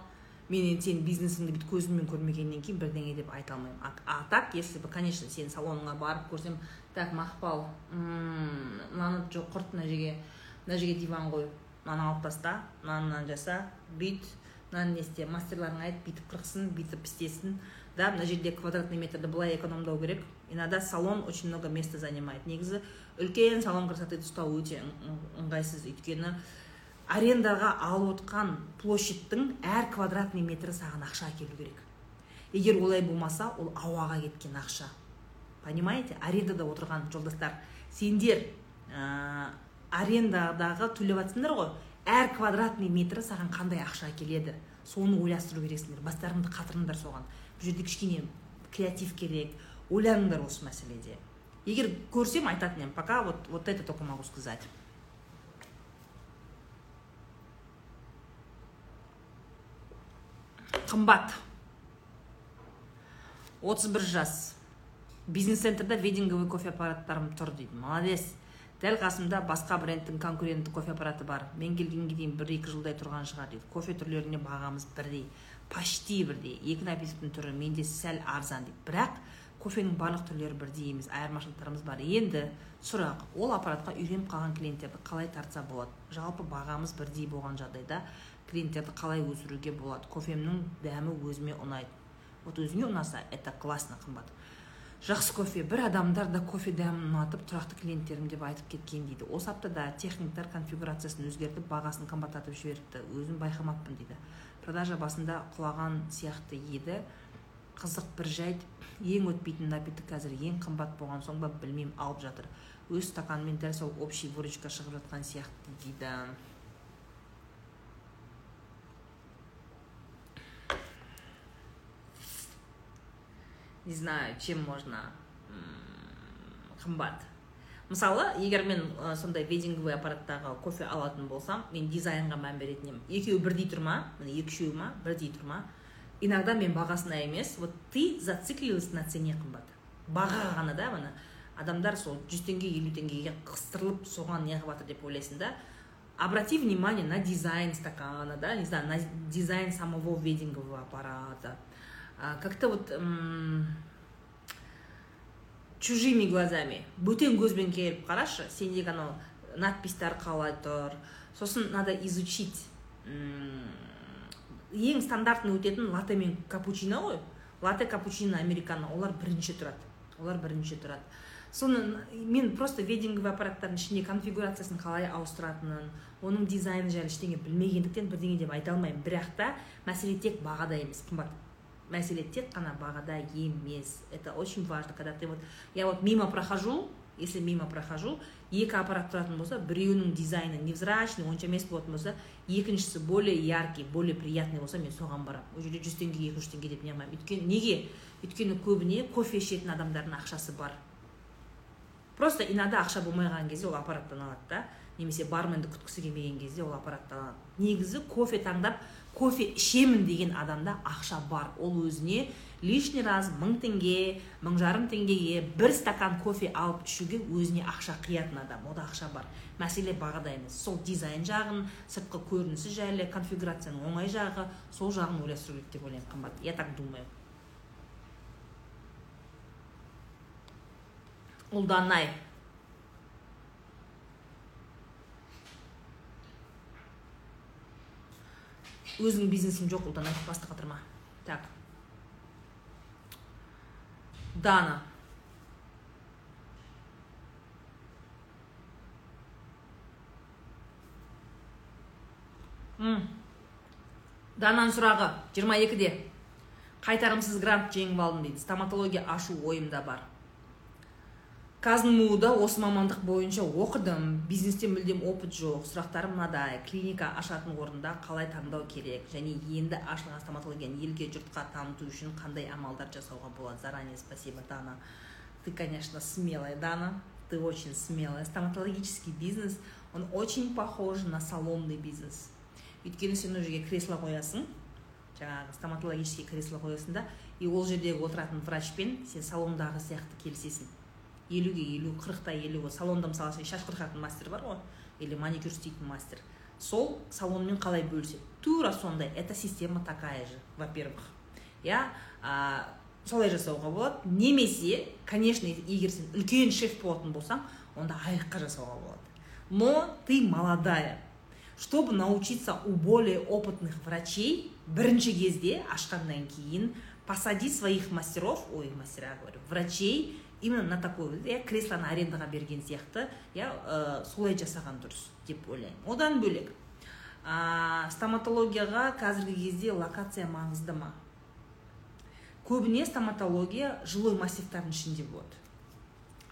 мен енді сенің бизнесіңді бүйтіп көзіммен көрмегеннен кейін бірдеңе деп айта алмаймын. А, так если бы конечно сенің салоныңа барып көрсем так мақпал мынаны жоқ құрт мына жерге мына жерге диван қой. Мынаны алып таста мынаны жаса бүйт мынаны не істе мастерларыңа айт бүйтіп қырқсын бүйтіп істесін. Да мына жерде квадратный метрді былай экономдау керек. Иногда салон очень много места занимает. Негізі үлкен салон красоты ұстау өте ыңғайсыз. Өйткені арендаға алып отқан площадьтың әр квадратный метрі саған ақша әкелу керек. Егер олай болмаса ол ауаға кеткен ақша. Понимаете? Арендада отырған жолдастар сендер ә, арендадағы төлеп жатсыңдар ғой әр квадратный метрі саған қандай ақша әкеледі? Соны ойластыру керексіңдер. Бастарыңды қатырыңдар соған. Бұл жерде кішкене креатив керек ойланыңдар осы мәселеде. Егер көрсем айтатын едім пока вот вот это только могу сказать. Қымбат. 31 жас. Бизнес центрда вединговый кофе аппараттарым тұр дейді. Молодец. Дәл қасымда басқа брендтің конкуренті кофе аппараты бар. Мен келгенге дейін бір екі жылдай тұрған шығар дейді. Кофе түрлеріне бағамыз бірдей почти бірдей. Екі напитоктың түрі менде сәл арзан дейді бірақ кофенің барлық түрлері бірдей емес. Айырмашылықтарымыз бар. Енді сұрақ. Ол аппаратқа үйреніп қалған клиенттерді қалай тартса болады? Жалпы бағамыз бірдей болған жағдайда клиенттерді қалай өсіруге болады? Кофемнің дәмі өзіме ұнайды. Вот өзіңе ұнаса это классно қымбат. Жақсы кофе. Бір адамдар да кофе дәмін ұнатып тұрақты клиенттерім деп айтып кеткен дейді. Осы аптада техниктар конфигурациясын өзгертіп бағасын қымбаттатып жіберіпті. Өзім байқамаппын дейді. Продажа басында құлаған сияқты еді. Қызық бір жайт ең өтпейтін напиток қазір ең қымбат болған соң ба білмеймін алып жатыр. Өз стаканымен дәл сол общий выручка шығып жатқан сияқты дейді. Не знаю чем можно қымбат. Мысалы егер мен ә, сондай вединговый аппараттағы кофе алатын болсам мен дизайнға мән беретін едім екеуі бірдей тұр ма? Міне екі үшеуі ма? Бірдей тұр ма? Иногда мен бағасына емес вот ты зациклилась на цене қымбат. Баға ғана да міне. Адамдар сол жүз теңге елу теңгеге қыстырылып соған неғып жатыр деп ойлайсың да обрати внимание на дизайн стакана да не знаю на дизайн самого ведингового аппарата. Как то вот чужими глазами. Бөтен көзбен келіп қарашы сендегі анау надписьтер қалай тұр. Сосын надо изучить ең стандартный өтетін латте мен капучино ғой. Латте капучино американо олар бірінші тұрады. Олар бірінші тұрады. Соны мен просто вединговый аппараттардың ішінде конфигурациясын қалай ауыстыратынын оның дизайны жайлы ештеңе білмегендіктен бірдеңе деп айта алмаймын. Бірақ та мәселе тек бағада емес қымбат. Мәселе тек қана бағада емес. Это очень важно когда ты вот я вот мимо прохожу если мимо прохожу екі аппарат тұратын болса біреуінің дизайны невзрачный онша емес болатын болса екіншісі более яркий более приятный болса мен соған барамын. Ол жерде жүз теңге екі жүз теңге деп неғылмаймын өйткені неге? Өйткені көбіне кофе ішетін адамдардың ақшасы бар. Просто иногда ақша болмай қалған кезде ол аппараттан алады да. Немесе барменді күткісі келмеген кезде ол аппараттан алады. Негізі кофе таңдап кофе ішемін деген адамда ақша бар. Ол өзіне лишний раз мың теңге мың жарым теңгеге бір стакан кофе алып ішуге өзіне ақша қиятын адам. Ода ақша бар. Мәселе бағада емес сол дизайн жағын сыртқы көрінісі жайлы конфигурацияның оңай жағы сол жағын ойластыру керек деп ойлаймын қымбат. Я так думаю. Ұлданай өзіңнің бизнесің жоқ ұлдан айтып қатырма. Так. Дана. М. дананың сұрағы 22-де қайтарымсыз грант жеңіп алдым дейді. Стоматология ашу ойымда бар. Казнму да осы мамандық бойынша оқыдым. Бизнесте мүлдем опыт жоқ сұрақтарым мынадай. Клиника ашатын орында қалай таңдау керек? Және енді ашылған стоматологияны елге жұртқа таныту үшін қандай амалдар жасауға болады? Заранее спасибо дана. Ты конечно смелая дана. Ты очень смелая. Стоматологический бизнес он очень похож на салонный бизнес. Өйткені сен ол жерге кресло қоясың жаңағы стоматологический кресло қоясың да и ол жердегі отыратын врачпен сен салондағы сияқты келісесің. Елуге елу қырықта елу салонда мысалы сен шаш қырқатын мастер бар ғой или маникюр істейтін мастер. Сол салонмен қалай бөліседі? Тура сондай эта система такая же во первых иә солай жасауға болады. Немесе конечно егер сен үлкен шеф болатын болсаң онда айлыққа жасауға болады. Но ты молодая. Чтобы научиться у более опытных врачей бірінші кезде ашқаннан кейін посади своих мастеров ой мастера говорю врачей именно на такой иә креслоны арендаға берген сияқты иә солай жасаған дұрыс деп ойлаймын. Одан бөлек ә, стоматологияға қазіргі кезде локация маңызды ма? Көбіне стоматология жилой массивтардың ішінде болады.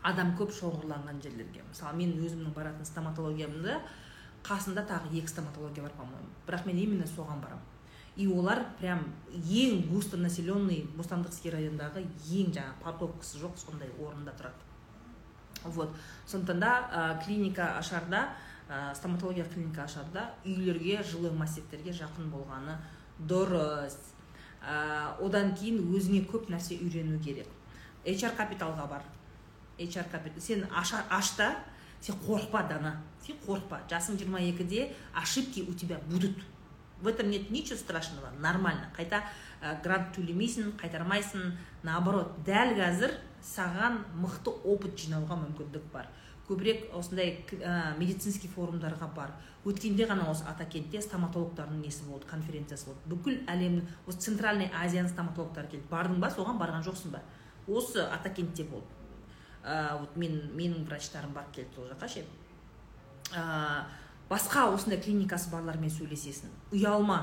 Адам көп шоғырланған жерлерге. Мысалы мен өзімнің баратын стоматологиямда қасында тағы екі стоматология бар по моему бірақ мен именно соған барамын. И олар прям ең густо населенный бостандықский райондағы ең жаңағы парковкасы жоқ сондай орында тұрады. Вот. Сондықтан да ә, клиника ашарда ә, стоматология клиника ашарда үйлерге жилой массивтерге жақын болғаны дұрыс. Ә, одан кейін өзіңе көп нәрсе үйрену керек. HR капиталға бар. HR капитал сен аша, ашта сен қорықпа дана. Сен қорықпа. Жасың 22-де ошибки у тебя будут. В этом нет ничего страшного нормально. Қайта ә, грант төлемейсің қайтармайсың наоборот. Дәл қазір саған мықты опыт жинауға мүмкіндік бар. Көбірек осындай ә, медицинский форумдарға бар. Өткенде ғана осы атакентте стоматологтардың несі болды конференциясы болды бүкіл әлемнің осы центральный азияның стоматологтары келді. Бардың ба соған барған жоқсың ба? Осы атакентте болды. Ә, вот мен менің врачтарым барып келді сол жаққа ше. Басқа осындай клиникасы барлармен сөйлесесің. Ұялма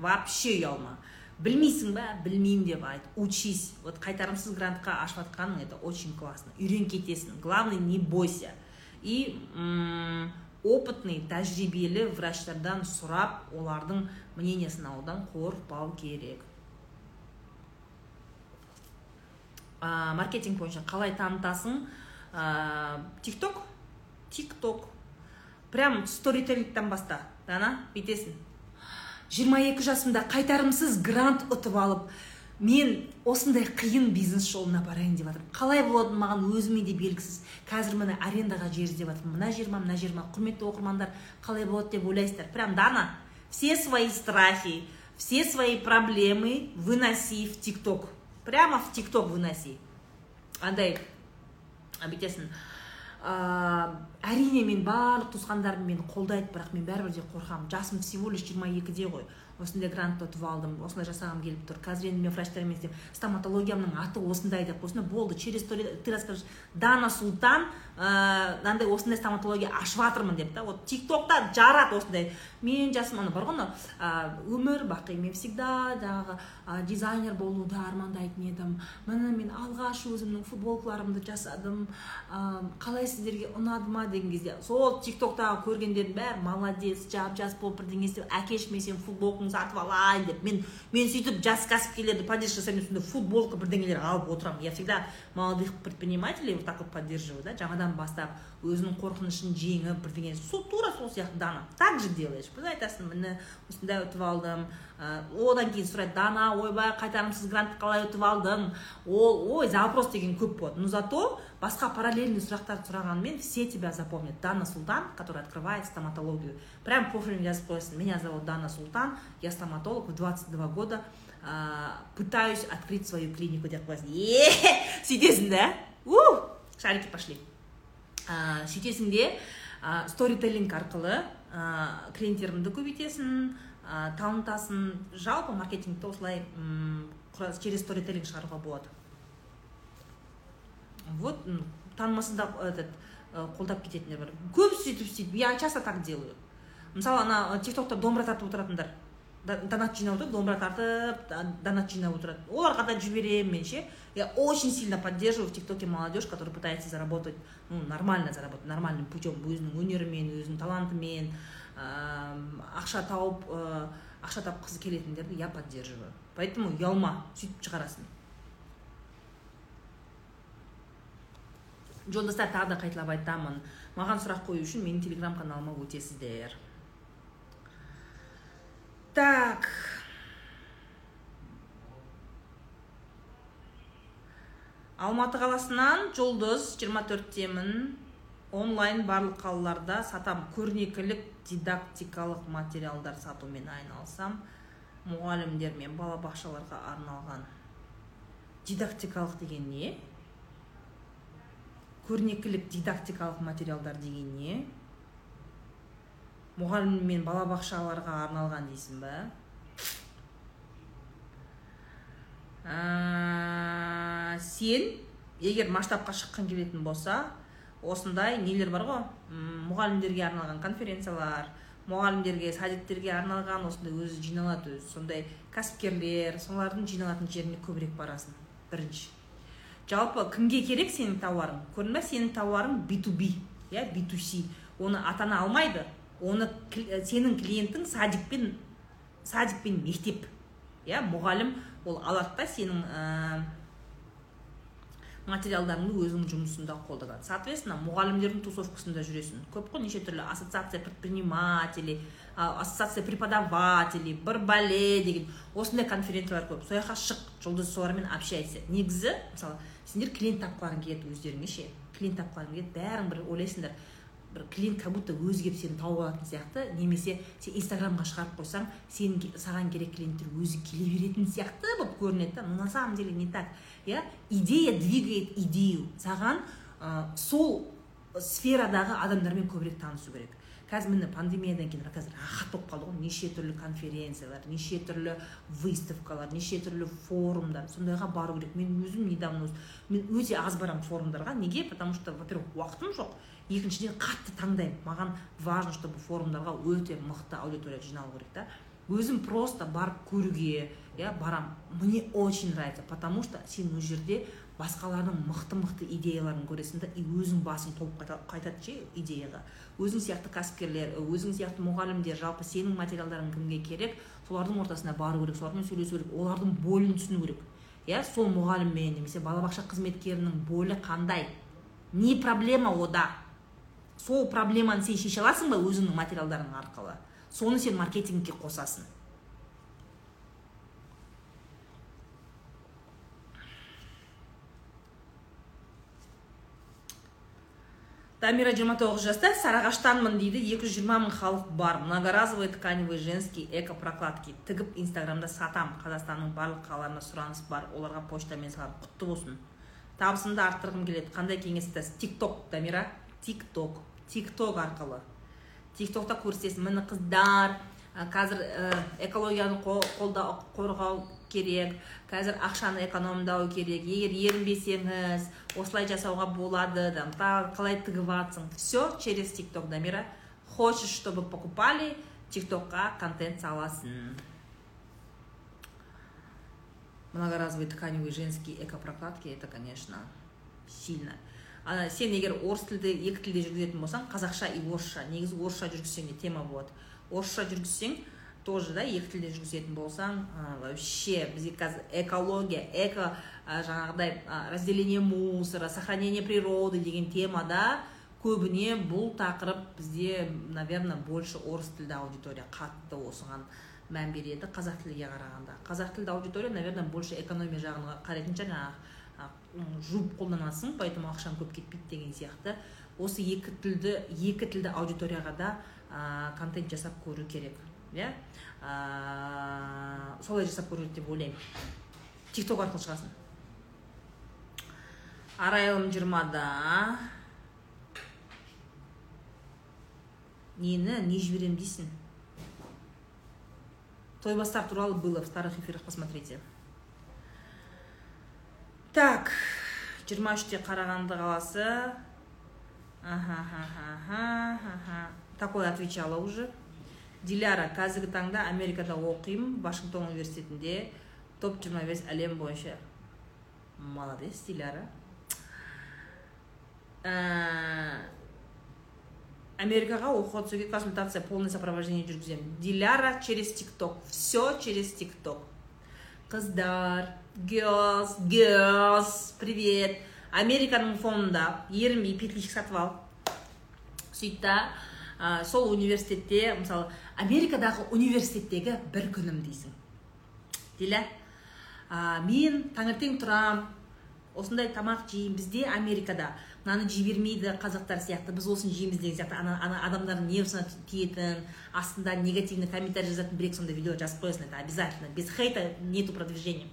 вообще ұялма. Білмейсің ба? Білмеймін деп айт. Учись. Вот қайтарымсыз грантқа ашып жатқаның это очень классно. Үйреніп кетесің. Главное не бойся. И м опытный тәжірибелі врачтардан сұрап олардың мнениесін алудан қорықпау керек. Ә, маркетинг бойынша қалай танытасың? Ә, тик ток? Тик ток. Прям сторителлингтен баста. Дана бүйтесің. 22 жасымда қайтарымсыз грант ұтып алып мен осындай қиын бизнес жолына барайын деп жатырмын қалай болады маған өзіме де белгісіз. Қазір міне арендаға жер іздеп жатырмын мына жер ма мына жер ма құрметті оқырмандар қалай болады деп ойлайсыздар. Прям дана все свои страхи все свои проблемы выноси в тик ток прямо в тик ток выноси. Андай бүйтесің ә, әрине мен барлық туысқандарым мені қолдайды бірақ мен бәрібір де қорқамын. Жасым всего лишь жиырма екіде ғой. Осындай грантты ұтып алдым осылай жасағым келіп тұр. Қазір енді мен врачтармен істеймін стоматологиямның аты осындай деп осындай болды. Через лет ты расскажешь дана султан мынандай ә, осындай стоматология ашып жатырмын деп та вот тик токта жарады осындай мен жасым ана бар ғой анау өмір бақи мен всегда жаңағы ә, дизайнер болуды армандайтын едім міне мен алғаш өзімнің футболкаларымды жасадым ә, қалай сіздерге ұнады ма деген кезде сол тик токтағы көргендердің бәрі молодец жап жас болып бірдеңе істеп әкеш мен сенің футболкаңды сатып алайын деп мен мен сөйтіп жас кәсіпкерлерді поддержка жасаймын сондай футболка бірдеңелер алып отырамын я всегда молодых предпринимателей вот так вот поддерживаю да жаңадан бастап өзінің қорқынышын жеңіп бірдеңе сол тура сол сияқты дана. Так же делаешь. Айтасың міне осындай ұтып алдым. Ә, одан кейін сұрайды дана ойбай қайтарымсыз грантты қалай ұтып алдың? Ол ой запрос деген көп болады но зато басқа параллельный сұрақтарды сұрағанымен все тебя запомнят. Дана султан которая открывает стоматологию. Прям профилін жазып қоясың меня зовут дана султан я стоматолог в 22 года ә, пытаюсь открыть свою клинику деп қоясың е сөйтесің да? У шарики пошли. Ә, сөйтесің де ә, сторителлинг арқылы ә, клиенттеріңді көбейтесің ә, танытасың. Жалпы маркетингті осылай через сторителлинг шығаруға болады. Вот танымасында этот қолдап кететіндер бар. Көбісі сөйтіп істейді. Я часто так делаю. Мысалы ана тик токта домбыра тартып отыратындар. Донат жинап отырады домбыра тартып донат жинап отырады оларға да жіберемін мен ше я очень сильно поддерживаю в тиктоке молодежь которая пытается заработать ну нормально заработать нормальным путем. Өзінің өнерімен өзінің талантымен ақша тауып ақша тапқысы келетіндерді я поддерживаю. Поэтому ұялма сөйтіп шығарасың жолдастар тағы да қайталап айтамын маған сұрақ қою үшін менің телеграм каналыма өтесіздер. Так. Алматы қаласынан жұлдыз 24-темін онлайн барлық қалаларда сатам көрнекілік дидактикалық материалдар сатумен айналысам. Мұғалімдер мен балабақшаларға арналған дидактикалық деген не? Көрнекілік дидактикалық материалдар деген не? Мұғалім мен балабақшаларға арналған дейсің ба? Ә, сен егер масштабқа шыққан келетін болса осындай нелер бар ғой? Мұғалімдерге арналған конференциялар мұғалімдерге садиктерге арналған осындай өзі жиналады өзі сондай кәсіпкерлер солардың жиналатын жеріне көбірек барасың. Бірінші. Жалпы кімге керек сенің тауарың? Көрдің ба сенің тауарың B2B иә B2C оны ата ана алмайды. Оны сенің клиентің садик пен садик пен мектеп. Иә мұғалім ол алады да сенің материалдарыңды өзінің жұмысында қолданады. Соответственно мұғалімдердің тусовкасында жүресің. Көп қой неше түрлі ассоциация предпринимателей ассоциация преподавателей бір бале деген. Осындай конференциялар көп. Сол жаққа шық жұлдыз солармен общайся. Негізі мысалы сендер клиент тапқыларың келеді өздеріңе ше. Клиент тапқыларың келеді бәрің бір ойлайсыңдар. Бір клиент как будто өзі келіп сені тауып алатын сияқты. Немесе сен инстаграмға шығарып қойсаң сен саған керек клиенттер өзі келе беретін сияқты болып көрінеді да. Но на самом деле не так иә? Идея двигает идею. Саған ә, сол сферадағы адамдармен көбірек танысу керек. Қазір міне пандемиядан кейін қазір рахат болып қалды ғой. Неше түрлі конференциялар неше түрлі выставкалар неше түрлі форумдар. Сондайға бару керек. Мен өзім недавно мен өте аз барамын форумдарға. Неге? Потому что во первых уақытым жоқ. Екіншіден қатты таңдаймын. Маған важно чтобы форумдарға өте мықты аудитория жиналу керек та. Өзім просто барып көруге иә барам. Мне очень нравится потому что сен ол жерде басқалардың мықты мықты идеяларын көресің да и өзің басың толып қайтады ше идеяға. Өзің сияқты кәсіпкерлер өзің сияқты мұғалімдер жалпы сенің материалдарың кімге керек солардың ортасына бару керек солармен сөйлесу керек олардың бойын түсіну керек. Иә сол мұғаліммен немесе балабақша қызметкерінің бойы қандай? Не проблема ода? Сол проблеманы сен шеше аласың ба өзіңнің материалдарың арқылы? Соны сен маркетингке қосасың. Дамира жиырма тоғыз жаста сарыағаштанмын дейді екі жүз жиырма мың халық бар. Многоразовый тканевый женский эко прокладки тігіп инстаграмда сатам. Қазақстанның барлық қалаларына сұраныс бар. Оларға почтамен саламын құтты болсын. Табысымды арттырғым келеді. Қандай кеңес айтасыз тик ток дамира. Тик ток тик ток арқылы. Тик токта көрсетесің міне қыздар қазір экологияны қорғау керек қазір ақшаны экономдау керек. Егер ерінбесеңіз осылай жасауға болады там қалай тігіп жатсың все через тик ток дамира хочешь чтобы покупали тик токқа контент саласың. Многоразовый тканевый женский экопрокладки это конечно сильно ана сен егер орыс тілді екі тілде жүргізетін болсаң қазақша и орысша. Негізі орысша жүргізсең де тема болады. Орысша жүргізсең тоже да екі тілде жүргізетін болсаң вообще бізге қазір экология эко жаңағыдай разделение мусора сохранение природы деген темада көбіне бұл тақырып бізде наверное больше орыс тілді аудитория қатты осыған мән береді қазақ тілге қарағанда. Қазақ тілді аудитория наверное больше экономия жағын қарайтын жаңағы жуып қолданасың поэтому ақшаң көп кетпейді деген сияқты. Осы екі тілді екі тілді аудиторияға да ә, контент жасап көру керек иә? Ә, солай жасап көру керек деп ойлаймын. Тик ток арқылы шығасың. Арайлым жиырмада. Нені не жіберемін дейсің? Тойбастар туралы было в старых эфирах посмотрите. Так жиырма үште қарағанды қаласы такой отвечала уже. Диляра қазіргі таңда америкада оқимын вашингтон университетінде. Топ 25 әлем бойынша. Молодец диляра. Ә, америкаға оқуға түсуге консультация полный сопровождение жүргіземін. Диляра через тикток все через тикток қыздар. Girls girls привет. Американың фонында ерінбей петличка сатып ал сөйт та ә, сол университетте мысалы америкадағы университеттегі бір күнім дейсің. Диля ә, мен таңертең тұрам осындай тамақ жеймін. Бізде америкада мынаны жей қазақтар сияқты. Біз осыны жейміз деген сияқты. Ана, ана адамдардың нервысына тиетін астында негативный комментарий жазатын бір екі сондай видео жазып қоясың это обязательно. Без хейта нету продвижения.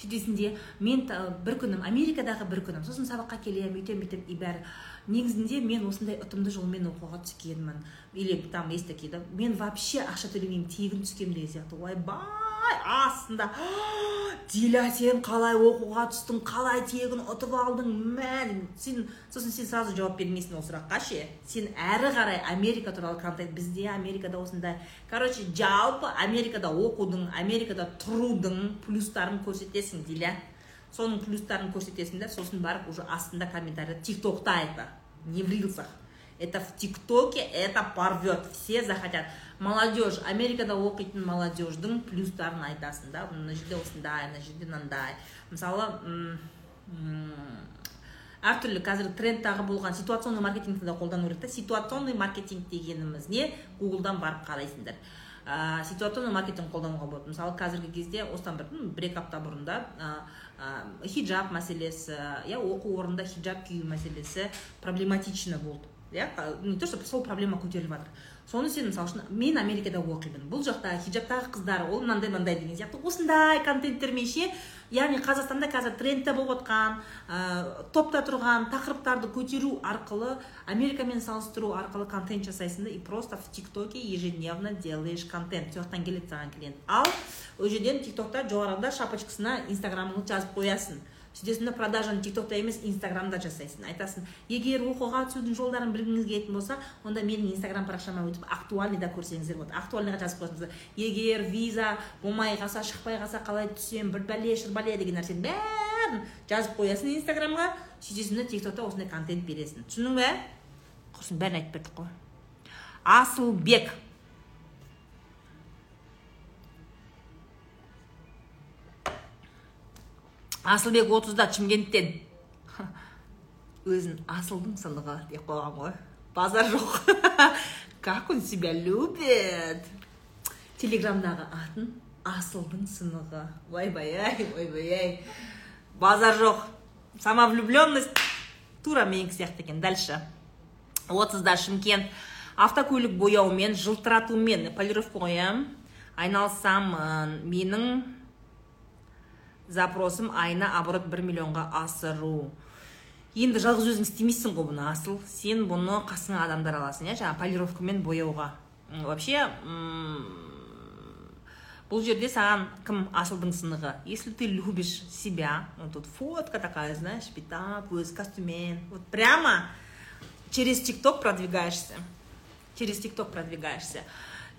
Сөйтесің мен бір күнім америкадағы бір күнім сосын сабаққа келемін бүйтемін бүйтемін и бәрі. Негізінде мен осындай ұтымды жолмен оқуға түскенмін. Или там есть такие да мен вообще ақша төлемеймін тегін түскенмін деген сияқты. Ойбай астында? [GASPS] Диля сен қалай оқуға түстің? Қалай тегін ұтып алдың? Мә сен сосын сен сразу жауап бермейсің ол сұраққа ше? Сен әрі қарай америка туралы контент бізде америкада осындай короче жалпы америкада оқудың америкада тұрудың плюстарын көрсетесің диля. Соның плюстарын көрсетесің да сосын барып уже астында комментарийда тик токта это не в рилсах это в тиктоке это порвет. Все захотят. Молодежь. Америкада оқитын молодежьдің плюстарын айтасың да мына жерде осындай мына жерде мынандай мысалы әртүрлі қазір трендтағы болған. Ситуационный маркетингті да қолдану керек та ситуационный маркетинг дегеніміз не? Гуглдан барып қарайсыңдар. Ә, ситуационный маркетинг қолдануға болады. Мысалы қазіргі кезде осыдан бір бір екі апта бұрын да ә, хиджаб мәселесі иә оқу орнында хиджаб кию мәселесі проблематично болды. Иә? Не то что сол проблема көтеріліп жатыр. Соны сен мысалы үшін мен америкада оқимын бұл жақта хиджабтағы қыздар ол мынандай мынандай деген сияқты. Осындай контенттермен ше яғни қазақстанда қазір трендте болып жатқан ә, топта тұрған тақырыптарды көтеру арқылы америкамен салыстыру арқылы контент жасайсың да и просто в тиктоке ежедневно делаешь контент. Сол жақтан келеді саған клиент ал ол жерден тиктокта жоғарыда шапочкасына инстаграмыңды жазып қоясың. Сөйтесің да продажаны тиктокта емес инстаграмда жасайсың. Айтасың егер оқуға түсудің жолдарын білгіңіз келетін болса онда менің инстаграм парақшама өтіп актуальныйда көрсеңіздер болады. Актуальныйға жазып қойсаңыздар. Егер виза болмай қалса шықпай қалса қалай түсемін бір бәле шырбәле деген нәрсенің бәрін жазып қоясың инстаграмға сөйтесің да тиктокта осындай контент бересің. Түсіндің бе? Құрсын бәрін айтып бердік қой. Асылбек. Асылбек отызда шымкенттен. [LAUGHS] Өзін асылдың сынығы деп қойған ғой. Базар жоқ. [LAUGHS] Как он себя любит? Телеграмдағы атын асылдың сынығы. Ойбай ай ойбай ай базар жоқ. Самовлюбленность. Тура менікі сияқты екен. Дальше. Отызда шымкент. Автокөлік бояумен жылтыратумен полировка ғой иә айналысамын. Менің запросым айына оборот бір миллионға асыру. Енді жалғыз өзің істемейсің ғой бұны асыл. Сен бұны қасыңа адамдар аласың иә? Жаңағы полировкамен бояуға. Вообще бұл жерде саған кім асылдың сынығы? Если ты любишь себя вот тут фотка такая знаешь питап өз костюммен вот прямо через тикток продвигаешься. Через тикток продвигаешься.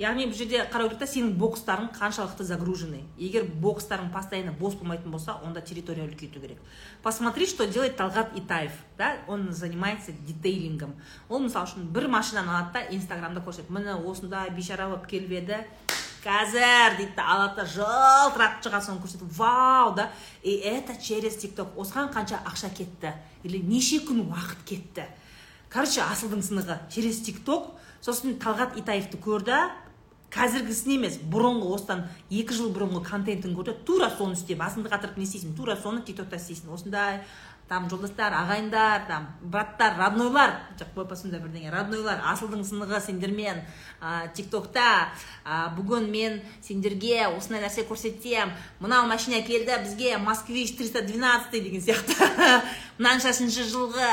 Яғни бұл жерде қарау керек та сенің бокстарың қаншалықты загруженный. Егер бокстарың постоянно бос болмайтын болса онда территория үлкейту керек. Посмотри что делает талғат итаев да? Он занимается детейлингом. Ол мысалы үшін бір машинаны алады да инстаграмда көрсетеді. Міне осындай бейшара болып келіп еді қазір дейді да алады да жылтыратып шығады соны көрсетіп вау да? И это через тикток осыған қанша ақша кетті или неше күн уақыт кетті? Короче асылдың сынығы. Через тикток сосын талғат итаевты көрді қазіргісін емес бұрынғы осыдан екі жыл бұрынғы контентін көрді тура соны істе басыңды қатырып не істейсің? Тура соны тиктокта істейсің. Осындай там жолдастар ағайындар там браттар роднойлар. Жоқ сондай бірдеңе. Роднойлар асылдың сынығы сендермен ә, тиктокта ә, бүгін мен сендерге осындай нәрсе көрсетем. Мынау машина келді бізге москвич 312 деген сияқты. [LAUGHS] Мынаншашыншы жылғы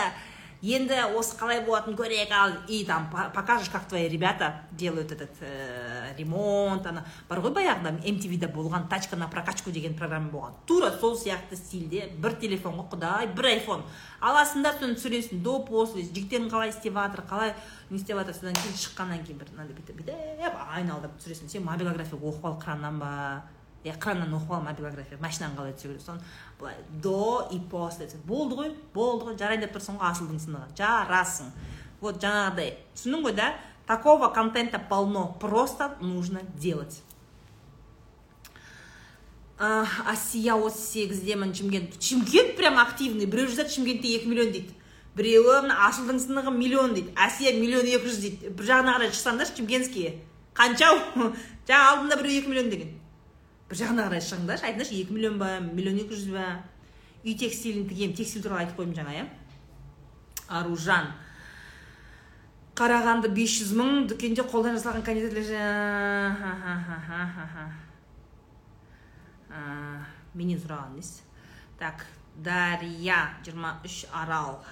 енді осы қалай болатынын көрейік ал и там покажешь как твои ребята делают этот ә, ремонт ана. Бар ғой баяғыда mtvда болған тачка на прокачку деген программа болған. Тура сол сияқты стильде бір телефон ғой құдай бір айфон. Аласың да соны түсіресің до после жігіттерің қалай істеп жатыр қалай не істеп жатыр содан кейін шыққаннан кейін бір мынандай бүйтіп бүйтіп айналдырып түсіресің. Сен мобилография оқып ал краннан ба? Экраннан оқып ал мобилография машинаны қалай түсіру? Керек соны былай до и после. Болды ғой болды ғой жарайды деп тұрсың ғой асылдың сынығы. Жарасың вот жаңағыдай. Түсіндің ғой да такого контента полно. Просто нужно делать. Асия отыз сегіздемін шымкент. Шымкент прям активный. Біреу жазады шымкентте екі миллион дейді. Біреуі мына асылдың сынығы миллион дейді. Әсия миллион екі жүз дейді. Бір жағына қарай шықсаңдаршы шымкентские. Қаншау [LAUGHS] жаңа алдында біреу екі миллион деген. Бір жағына қарай шығыңдаршы айтыңдаршы екі миллион ба миллион екі жүз ба? Үй текстилін тігемін. Текстиль туралы айтып қойдым жаңа иә? Аружан. Қарағанды 500 мың. Дүкенде қолдан жасалған кондитерлер менен сұраған емес так дария 23 арал.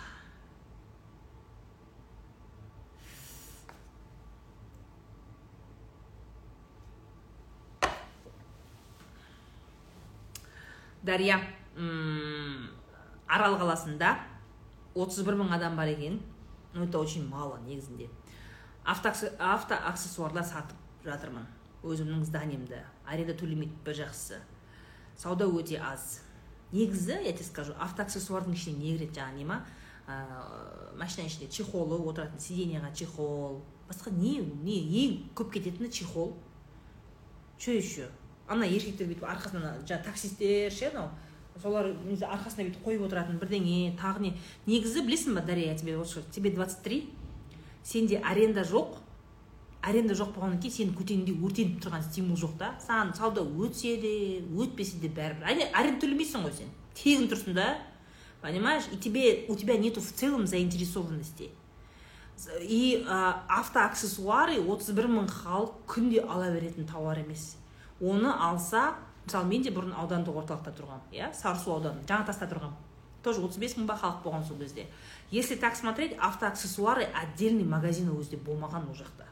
Дария арал қаласында 31 мың адам бар екен. Ну это очень мало негізінде. Автоаксессуарлар сатып жатырмын. Өзімнің зданиемді. Аренда төлемейді бір жақсысы. Сауда өте аз. Негізі я тебе скажу автоаксессуардың ішіне не кіреді жаңағы не ма? Ә, машина ішінде чехолы отыратын сиденьяға чехол. Басқа не не ең көп кететіні чехол. Че еще ана еркектер бүйтіп арқасынан жаңағы таксисттер ше анау солар арқасына бүйтіп қойып отыратын бірдеңе тағы не. Негізі білесің ба дарья тебе вот что тебе 23 сенде аренда жоқ. Аренда жоқ болғаннан кейін сенің көтеніңде өртеніп тұрған стимул жоқ та. Саған сауда өтсе де өтпесе де бәрібір. Аренда төлемейсің ғой сен. Тегін тұрсың да. Понимаешь? И тебе у тебя нету в целом заинтересованности. И ә, автоаксессуары 31 мың халық күнде ала беретін тауар емес. Оны алса мысалы мен де бұрын аудандық орталықта тұрғанмын иә сарысу ауданы жаңатаста тұрғанмын тоже 35 мың ба халық болған сол кезде. Если так смотреть автоаксессуары отдельный магазин өзі болмаған ол жақта.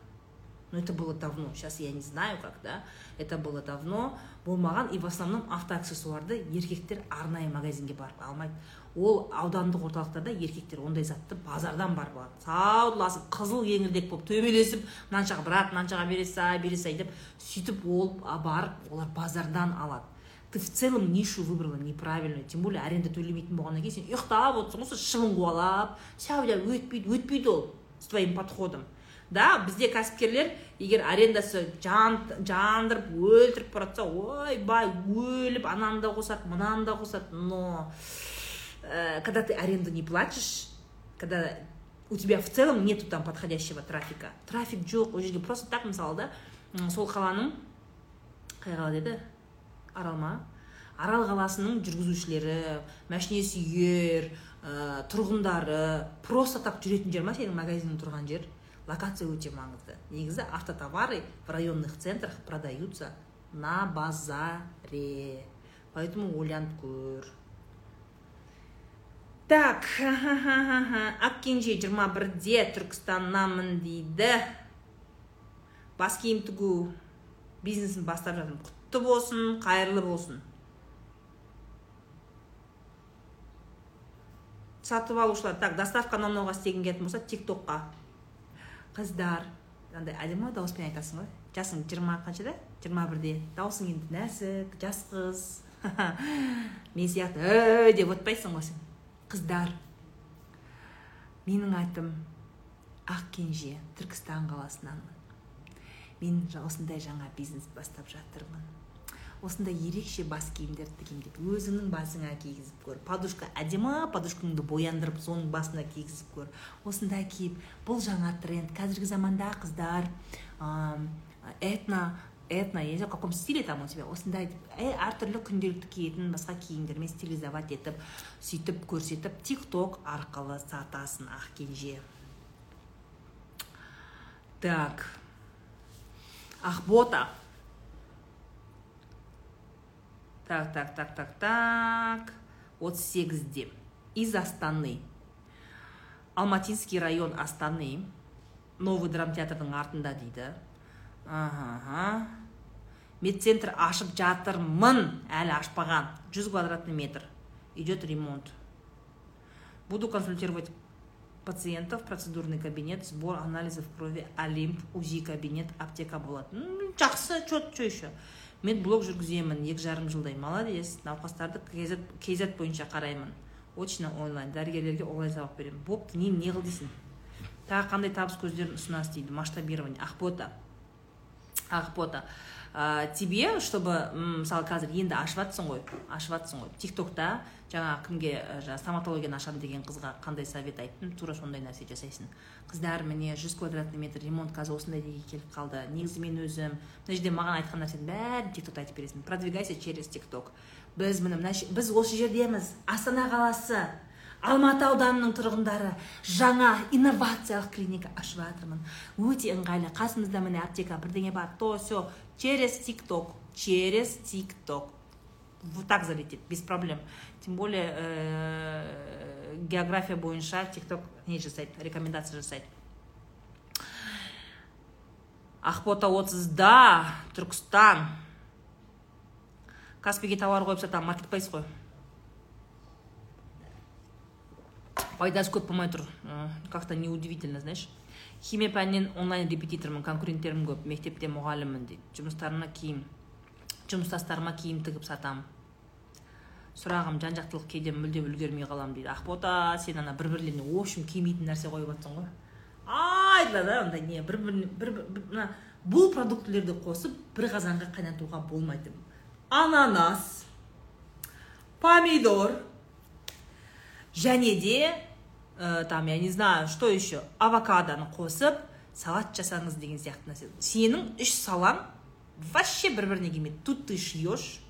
Но это было давно. Сейчас я не знаю как да. Это было давно болмаған. И в основном автоаксессуарды еркектер арнайы магазинге барып алмайды. Ол аудандық орталықтарда еркектер ондай затты базардан барып алады. Саудаласып қызыл еңірдек болып төбелесіп мынаншаға брат мынаншаға бере сай бере сай деп сөйтіп ол барып олар базардан алады. Ты в целом нишу выбрала неправильную тем более аренда төлемейтін болғаннан кейін сен ұйықтап отырсың ғой шыбын қуалап сәуле өтпейді өтпейді ол с твоим подходом да бізде кәсіпкерлер егер арендасы жан, жандырып өлтіріп бара жатса ойбай өліп ананы да қосады мынаны да қосады но э, когда ты аренду не платишь когда у тебя в целом нету там подходящего трафика. Трафик жоқ ол жерге просто так мысалы да? Сол қаланың қай қала деді. Арал ма. Арал қаласының жүргізушілері машине сүйер ә, тұрғындары. Просто так жүретін жер ма сенің магазинің тұрған жер? Локация өте маңызды. Негізі автотовары в районных центрах продаются на базаре. Поэтому ойланып көр. Так аккенже жиырма бірде түркістаннамын дейді. Бас киім тігу бизнесін бастап жатырмын. Құтты болсын қайырлы болсын. Сатып алушылар. Так доставканы ұнауға істегің келетін болса тик токқа қыздар андай әдемі дауыспен айтасың ғой? Жасың жиырма қаншада жиырма бірде даусың енді нәзік жас қыз. [LAUGHS] Мен сияқты деп отпайсың ғой сен. Қыздар. Менің атым ақкенже түркістан қаласынанмын мен осындай жаңа бизнес бастап жатырмын. Осындай ерекше бас киімдер тігемін деп өзіңнің басыңа кигізіп көр. Подушка әдемі подушкаңды бояндырып соның басына кигізіп көр. Осындай киіп бұл жаңа тренд. Қазіргі заманда қыздар этно этно я не знаю в каком стиле там у тебя осындай әртүрлі күнделікті киетін басқа киімдермен стилизовать етіп сөйтіп көрсетіп тик ток арқылы сатасың ақкенже так. Ақбота так так так так так. Отыз сегізде из астаны. Алматинский район астаны. Новый драм театрдың артында дейді. Аха медцентр ашып жатырмын әлі ашпаған. 100 квадратный метр. Идет ремонт. Буду консультировать пациентов процедурный кабинет сбор анализов крови олимп узи кабинет аптека болады. Жақсы че еще мен блог жүргіземін екі жарым жылдай. Молодец. Науқастарды kz бойынша қараймын. Очно онлайн. Дәрігерлерге онлайн сабақ беремін. Бопты не не қыл дейсің? Тағы қандай табыс көздерін ұсынасыз дейді. Масштабирование. Ақбота ақбота ә, тебе чтобы мысалы қазір енді ашып жатсың ғой ашып жатсың ғой. Тик токта жаңа кімге жаңағы стоматологияны ашамын деген қызға қандай совет айттым тура сондай нәрсе жасайсың. Қыздар міне жүз квадратный метр ремонт қазір осындай деге келіп қалды. Негізі мен өзім мына жерде маған айтқан нәрсенің бәрін тик токта айтып бересің. Продвигайся через тик ток біз міне біз осы жердеміз астана қаласы. Алматы ауданының тұрғындары жаңа инновациялық клиника ашып жатырмын. Өте ыңғайлы. Қасымызда міне аптека бірдеңе бар. То все через тик ток через тик ток вот так залетит без проблем. Тем более ә, география бойынша тикток не жасайды рекомендация жасайды. Ақбота отызда түркістан. Каспиге товар қойып сатамын маркетплейс қой. Пайдасы көп болмай тұр как то неудивительно знаешь. Химия пәнінен онлайн репетитормын конкуренттерім көп мектепте мұғаліммін дейді. Жұмыстарыма киім жұмыстастарыма киім тігіп сатамын сұрағым жан жақтылық кейде мүлдем үлгермей қаламын дейді. Ақбота сен ана бір бірлеріне общем кимейтін нәрсе қойып жатсың ғой. Айтылады да андай не бір біріне бір мына бұл продуктілерді қосып бір қазанға қайнатуға болмайды ананас помидор және де ә, там я не знаю что еще авокадоны қосып салат жасаңыз деген сияқты нәрсе. Сенің үш салаң вообще бір біріне келмейді. Тут ты шьешь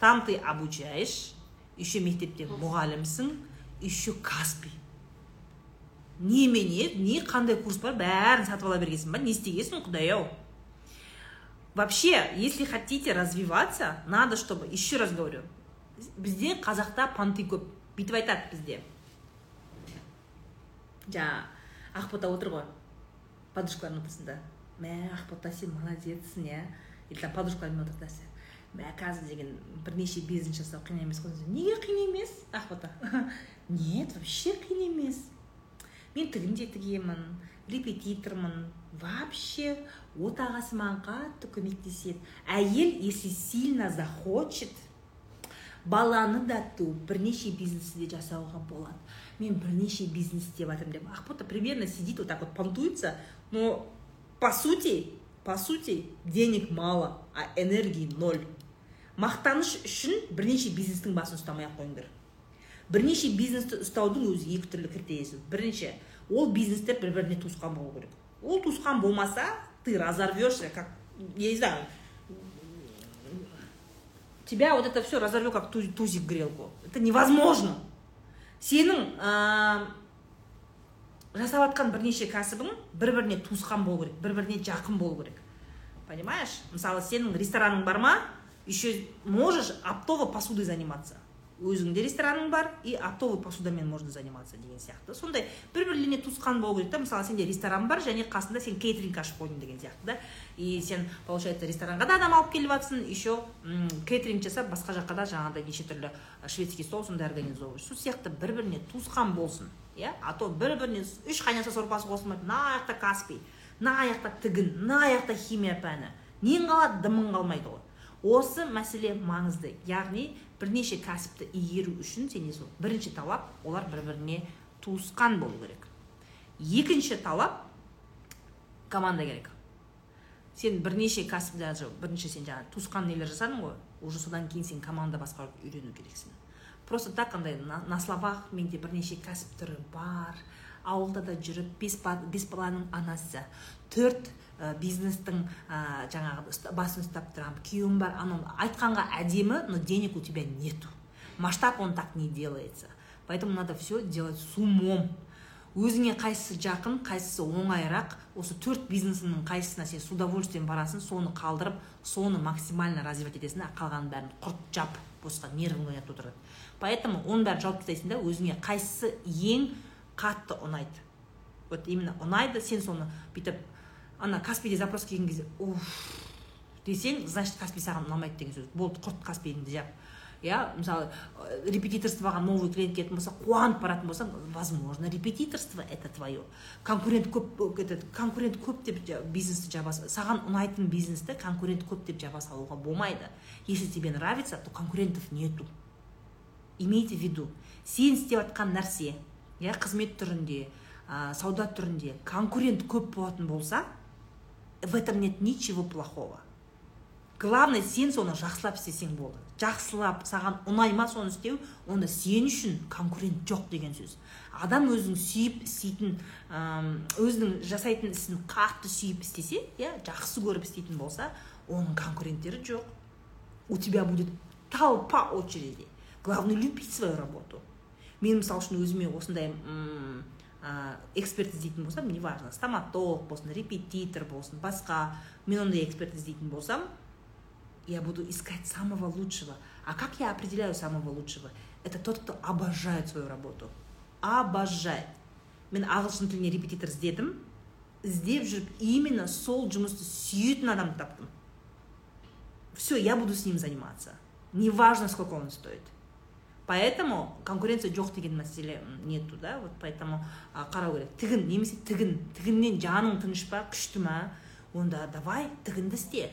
там ты обучаешь еще мектепте мұғалімсің еще каспи немене не қандай курс бар бәрін сатып ала бергенсің ба не істегенсің құдай ау. Вообще если хотите развиваться надо чтобы еще раз говорю бізде қазақта понты көп бүйтіп айтады бізде. Жаңа ақбота отыр ғой. Подружкаларының ортасында мә ақбота сен молодецсің иә. Или там подружкалармен отырды мә қазір деген бірнеше бизнес жасау қиын емес қой неге қиын емес ақбота [LAUGHS] нет вообще қиын емес. Мен тігін де тігемін репетитормын. Вообще отағасы маған қатты көмектеседі. Әйел если сильно захочет баланы да туып бірнеше бизнесті де жасауға болады. Мен бірнеше бизнес істеп жатырмын деп. Ақбота примерно сидит вот так вот понтуется но по сути по сути денег мало а энергии ноль. Мақтаныш үшін бірнеше бизнестің басын ұстамай ақ қойыңдар. Бірнеше бизнесті ұстаудың өзі екі түрлі критериясы бірінші ол бизнестер бір біріне туысқан болу керек. Ол туысқан болмаса ты разорвешься как я не знаю тебя вот это все разорвет как тузик грелку. Это невозможно. Сенің ә, жасап жатқан бірнеше кәсібің бір біріне туысқан болу керек бір біріне жақын болу керек. Понимаешь? Мысалы сенің рестораның бар ма? Еще можешь оптово посудой заниматься. Өзіңде рестораның бар и оптовой посудамен можно заниматься деген сияқты. Сондай бір бірлеріне туысқан болу керек та. Мысалы сенде ресторан бар және қасында сен кейтеринг ашып қойдың деген сияқты да. И сен получается ресторанға да адам алып келіп жатрсың еще кейтеринг жасап басқа жаққа да жаңағыдай неше түрлі шведский стол сондай организовываешь. Сол сияқты бір біріне туысқан болсын иә. А то бір біріне үш қайнаса сорпасы қосылмайды мына жақта каспий мына жақта тігін мына жақта химия пәні. Нең қалады дымың қалмайды ғой. Осы мәселе маңызды. Яғни бірнеше кәсіпті игеру үшін сенде сол бірінші талап олар бір біріне туысқан болу керек. Екінші талап команда керек. Сен бірнеше кәсіп даже бірінші сен жаңағы туысқан нелер жасадың ғой уже содан кейін сен команда басқаруды үйрену керексің. Просто так андай на словах менде бірнеше кәсіп түрі бар. Ауылда да жүріп бес, баланың анасы. Төрт бизнестің ә, жаңағы басын ұстап тұрамын күйеуім бар анау айтқанға әдемі но денег у тебя нету. Масштаб он так не делается. Поэтому надо все делать с умом. Өзіңе қайсысы жақын қайсысы оңайырақ осы төрт бизнесіңнің қайсысына сен с удовольствием барасың соны қалдырып соны максимально развивать етесің да қалғанын бәрін құрт жап босқа нервың оятып отырады. Поэтому оның бәрін жауып тастайсың да өзіңе қайсысы ең қатты ұнайды. Вот именно ұнайды сен соны бүйтіп ана каспиде запрос келген кезде уф десең значит каспий саған ұнамайды деген сөз. Болды құрт каспийіңді жап. Иә мысалы репетиторствоға новый клиент келетін болса қуанып баратын болсаң возможно репетиторство это твое конкурент көп этот конкурент көп деп бизнесті жаба саған ұнайтын бизнесті конкурент көп деп жаба салуға болмайды. Если тебе нравится то конкурентов нету. Имейте в виду сен істеп жатқан нәрсе иә қызмет түрінде ә, сауда түрінде конкурент көп болатын болса в этом нет ничего плохого. Главное сен соны жақсылап істесең болды. Жақсылап саған ұнай ма соны істеу онда сен үшін конкурент жоқ деген сөз. Адам өзін сүйіп істейтін өзінің жасайтын ісін қатты сүйіп істесе иә жақсы көріп істейтін болса оның конкуренттері жоқ. У тебя будет толпа очереди. Главное любить свою работу. Мен мысалы үшін өзіме осындай ә, эксперт іздейтін болсам неважно стоматолог болсын репетитор болсын басқа мен ондай эксперт іздейтін болсам я буду искать самого лучшего. А как я определяю самого лучшего? Это тот кто обожает свою работу. Обожает. Мен ағылшын тіліне репетитор іздедім іздеп жүріп именно сол жұмысты сүйетін адамды таптым все я буду с ним заниматься. Неважно сколько он стоит. Поэтому конкуренция жоқ деген мәселе нету да. Вот поэтому қарау керек. Тігін немесе тігін. Тігіннен жаның тыныш па күшті ма? Онда давай тігінді істе.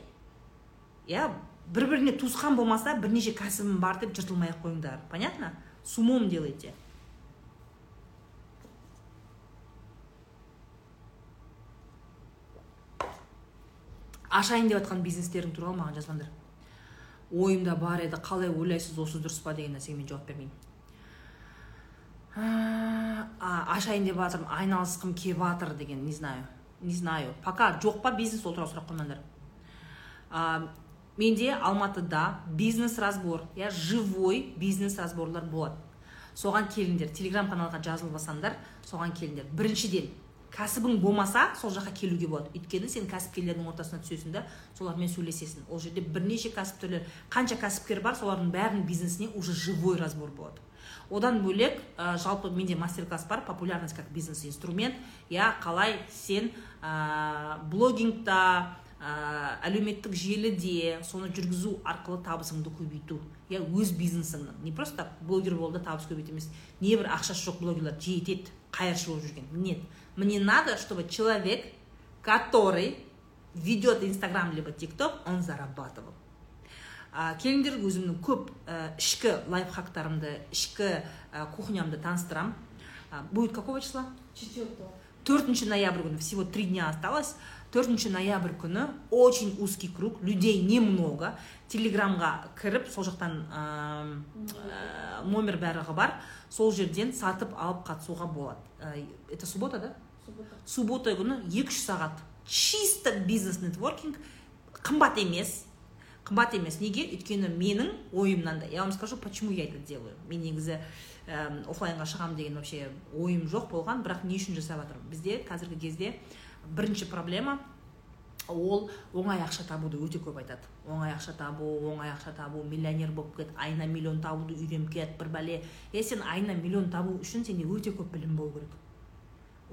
Иә бір біріне туысқан болмаса бірнеше кәсібім бар деп жыртылмай ақ қойыңдар. Понятно? С умом делайте. Ашайын деп жатқан бизнестерің туралы маған жазбаңдар ойымда бар еді қалай ойлайсыз осы дұрыс па деген нәрсеге мен жауап бермеймін. Ашайын деп жатырмын айналысқым келіп жатыр деген не знаю не знаю. Пока жоқ па бизнес ол туралы сұрақ қоймаңдар. Менде алматыда бизнес разбор иә живой бизнес разборлар болады. Соған келіңдер телеграм каналға жазылып алсаңдар соған келіңдер. Біріншіден кәсібің болмаса сол жаққа келуге болады. Өйткені сен кәсіпкерлердің ортасына түсесің да солармен сөйлесесің. Ол жерде бірнеше кәсіп түрлері қанша кәсіпкер бар солардың бәрінің бизнесіне уже живой разбор болады. Одан бөлек ә, жалпы менде мастер класс бар популярность как бизнес инструмент иә қалай сен ә, блогингта ә, әлеуметтік желіде соны жүргізу арқылы табысыңды көбейту. Иә өз бизнесіңнің не просто блогер бол да табыс көбейт емес небір ақшасы жоқ блогерлар. Жетеді қайыршы болып жүрген. Нет. Мне надо чтобы человек который ведет инстаграм либо тик ток он зарабатывал. Келіңдер өзімнің көп ә, ішкі лайфхактарымды ішкі ә, кухнямды таныстырамын будет какого числа? Четвертого төртінші ноябрь күні. Всего три дня осталось. Төртінші ноябрь күні очень узкий круг людей немного. Телеграмға кіріп сол жақтан ә, номер барлығы бар. Сол жерден сатып алып қатысуға болады. Это суббота да? Суббота күні екі үш сағат. Чисто бизнес нетворкинг. Қымбат емес. Қымбат емес. Неге? Өйткені менің ойымнан да. Я вам скажу почему я это делаю. Мен негізі ә, оффлайнға шығамын деген вообще ойым жоқ болған. Бірақ не үшін жасап жатырмын? Бізде қазіргі кезде бірінші проблема ол оңай ақша табуды өте көп айтады. Оңай ақша табу оңай ақша табу миллионер болып кет айына миллион табуды үйреніп кет бір бәле. Е сен айына миллион табу үшін сенде өте көп білім болу керек.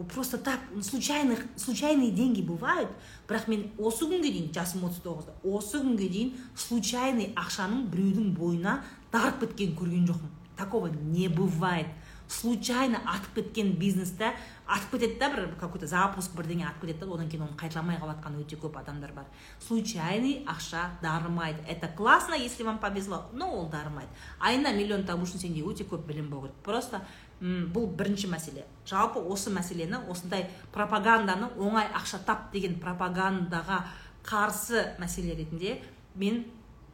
Просто так случайных случайные деньги бывают. Бірақ мен осы күнге дейін жасым отыз тоғызда осы күнге дейін случайный ақшаның біреудің бойына дарып кеткенін көрген жоқпын. Такого не бывает. Случайно атып кеткен бизнесте атып кетеді да бір какой то запуск бірдеңе атып кетеді да одан кейін оны қайталамай қалып өте көп адамдар бар. Случайный ақша дарымайды. Это классно если вам повезло но ол дарымайды. Айына миллион табу үшін сенде өте көп білім болу керек. Просто м бұл бірінші мәселе. Жалпы осы мәселені осындай пропаганданы оңай ақша тап деген пропагандаға қарсы мәселе ретінде мен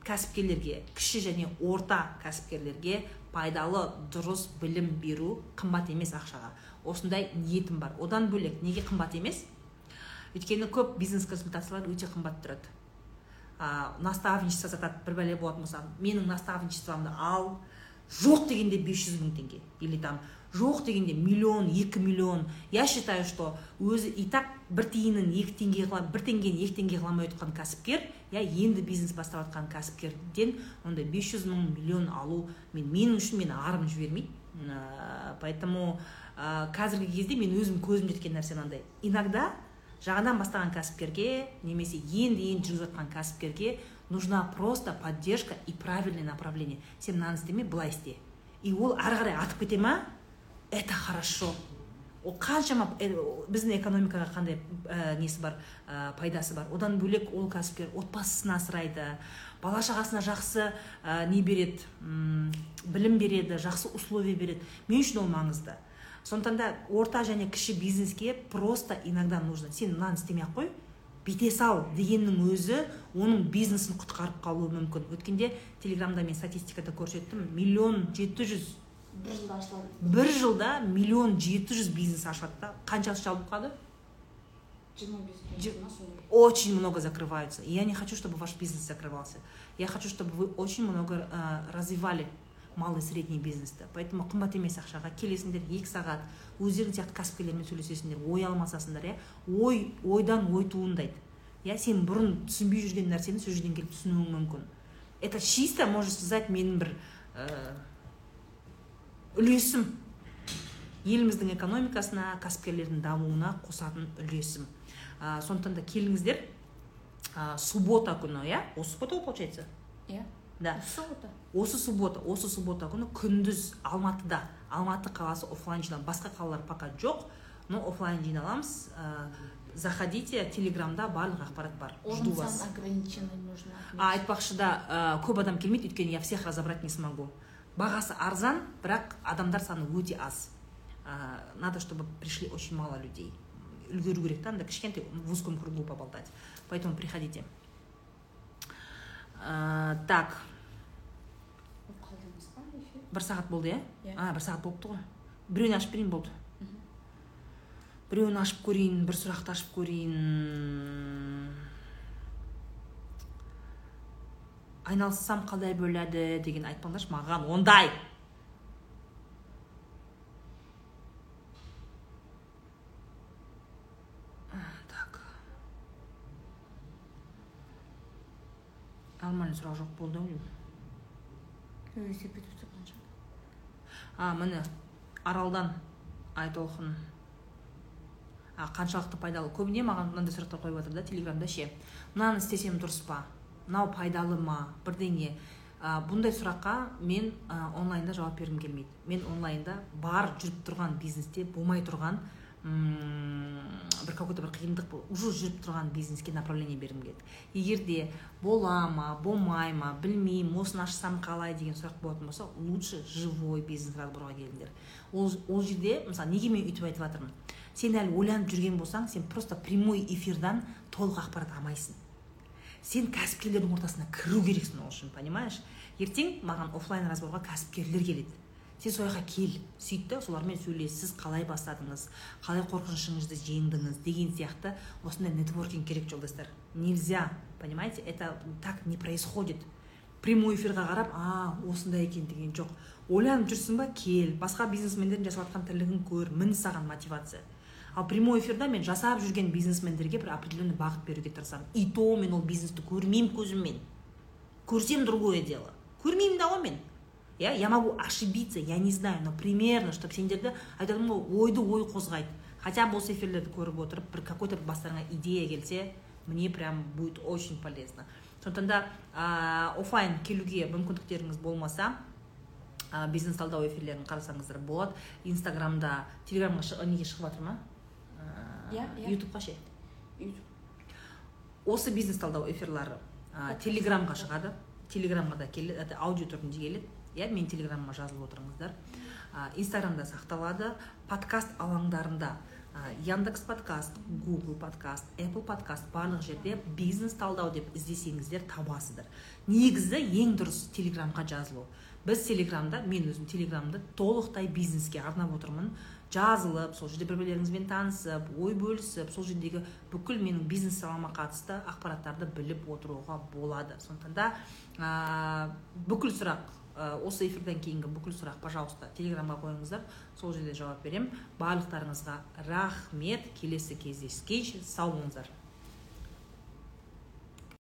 кәсіпкерлерге кіші және орта кәсіпкерлерге пайдалы дұрыс білім беру қымбат емес ақшаға. Осындай ниетім бар. Одан бөлек неге қымбат емес? Өйткені көп бизнес консультациялар өте қымбат тұрады. Ә, наставничество сатады бір бәле болатын болса менің наставничествомды ал жоқ дегенде 500 мың теңге. Или там жоқ дегенде миллион екі миллион. Я считаю что өзі и так бір тиынын екі теңге қыла бір теңгені екі теңге қыламай отқан кәсіпкер иә енді бизнес бастап жатқан кәсіпкерден ондай 500 мың миллион алу мен менің үшін мені арым жібермейді. Ә, поэтому ә, қазіргі кезде мен өзім көзім жеткен нәрсе мынандай. Иногда жаңадан бастаған кәсіпкерге немесе енді енді жүргізіп жатқан кәсіпкерге нужна просто поддержка и правильное направление. Сен мынаны істеме былай істе. И ол ары қарай атып кете ма? Это хорошо. Ол қаншама біздің экономикаға қандай ә, несі бар ә, пайдасы бар? Одан бөлек ол кәсіпкер отбасын асырайды бала шағасына жақсы ә, не береді білім береді жақсы условия береді. Мен үшін ол маңызды. Сондықтан да орта және кіші бизнеске просто иногда нужно сен мынаны істемей ақ қой бүйте сал дегеннің өзі оның бизнесін құтқарып қалуы мүмкін. Өткенде телеграмда мен статистикада көрсеттім миллион жеті жүз бір жылда ашылады. бір жылда миллион жеті жүз бизнес ашады да. Қаншасы жабылып қалды жиырма бес очень много закрываются и я не хочу чтобы ваш бизнес закрывался. Я хочу чтобы вы очень много э, развивали малый средний бизнесті поэтому қымбат емес ақшаға. Келесіңдер екі сағат өздерің сияқты кәсіпкерлермен сөйлесесіңдер ой алмасасыңдар иә. Ой ойдан ой туындайды. Иә сен бұрын түсінбей жүрген нәрсені сол жерден келіп түсінуің мүмкін. Это чисто можно сказать менің бір ә, үлесім. Еліміздің экономикасына кәсіпкерлердің дамуына қосатын үлесім. Ә, сондықтан да келіңіздер. Ә, суббота күні иә? Осы суббота ғой получается иә. Да. Суббота. Осы суббота осы суббота күні күндіз алматыда. Алматы қаласы оффлайн жинал басқа қалалар пока жоқ но оффлайн жиналамыз. Ә, заходите телеграмда барлық ақпарат бар. Жду вас. ограниченный нужно а айтпақшы да ә, көп адам келмейді өйткені я всех разобрать не смогу. Бағасы арзан бірақ адамдар саны өте аз. Ә, надо чтобы пришли очень мало людей. Үлгеру керек та андай кішкентай в узком кругу поболтать. Поэтому приходите. Ә, так. Бір сағат болды иә? Иә. а бір сағат болыпты ғой. Біреуін ашып берейін болды. Біреуін ашып көрейін бір сұрақты ашып көрейін. Айналыссам қалай болады деген айтпаңдаршы маған ондай. А, так. Нормальный сұрақ жоқ болды ау деймін. А міне аралдан айтолқын. А қаншалықты пайдалы? Көбіне маған мынандай сұрақтар қойып жатыр да телеграмда ше. Мынаны істесем дұрыс па? Мынау пайдалы ма? Бірдеңе. А, бұндай сұраққа мен а, онлайнда жауап бергім келмейді. Мен онлайнда бар жүріп тұрған бизнесте болмай тұрған м, бір какой то бір қиындық уже жүріп тұрған бизнеске направление бергім келеді. Егер де бола ма болмай ма білмеймін осыны ашсам қалай деген сұрақ болатын болса лучше живой бизнес разборға келіңдер. Ол, ол жерде мысалы неге мен өйтіп айтып жатырмын сен әлі ойланып жүрген болсаң сен просто прямой эфирдан толық ақпарат алмайсың. Сен кәсіпкерлердің ортасына кіру керексің ол үшін понимаешь? Ертең маған оффлайн разборға кәсіпкерлер келеді. Сен сол жаққа кел сөйт та солармен сөйлес сіз қалай бастадыңыз қалай қорқынышыңызды жеңдіңіз деген сияқты осындай нетворкинг керек жолдастар. Нельзя понимаете? Это так не происходит. Прямой эфирға қарап а осындай екен деген жоқ. Ойланып жүрсің ба? Кел басқа бизнесмендердің жасап жатқан тірлігін көр мін саған мотивация. Ал прямой эфирда мен жасап жүрген бизнесмендерге бір определенный бағыт беруге тырысамын. И то мен ол бизнесті көрмеймін көзіммен. Көрсем другое дело. Көрмеймін да ғой мен. Иә я могу ошибиться я не знаю но примерно чтобы сендерді айтамын ғой ойды ой қозғайды хотя бы осы эфирлерді көріп отырып бір какой то бастарыңа идея келсе мне прям будет очень полезно. Сондықтан да ә, оффлайн келуге мүмкіндіктеріңіз болмаса ә, бизнес талдау эфирлерін қарасаңыздар болады. Инстаграмда телеграмға неге шығып жатыр ма? Иә, иә. ютубқа ше? Осы бизнес талдау эфирлары телеграмға шығады. Телеграмға да келеді аудио түрінде келеді. Иә менің телеграмыма жазылып отырыңыздар. Инстаграмда сақталады. Подкаст алаңдарында яндекс подкаст google подкаст apple подкаст барлық жерде бизнес талдау деп іздесеңіздер табасыздар. Негізі ең дұрыс телеграмға жазылу. Біз телеграмда мен өзім телеграмды толықтай бизнеске арнап отырмын. Жазылып сол жерде бір бірлеріңізбен танысып ой бөлісіп сол жердегі бүкіл менің бизнес салама қатысты ақпараттарды біліп отыруға болады. Сондықтан да ә, бүкіл сұрақ осы эфирден кейінгі бүкіл сұрақ пожалуйста телеграмға қойыңыздар. Сол жерде жауап беремін. Барлықтарыңызға рахмет. Келесі кездескенше сау болыңыздар.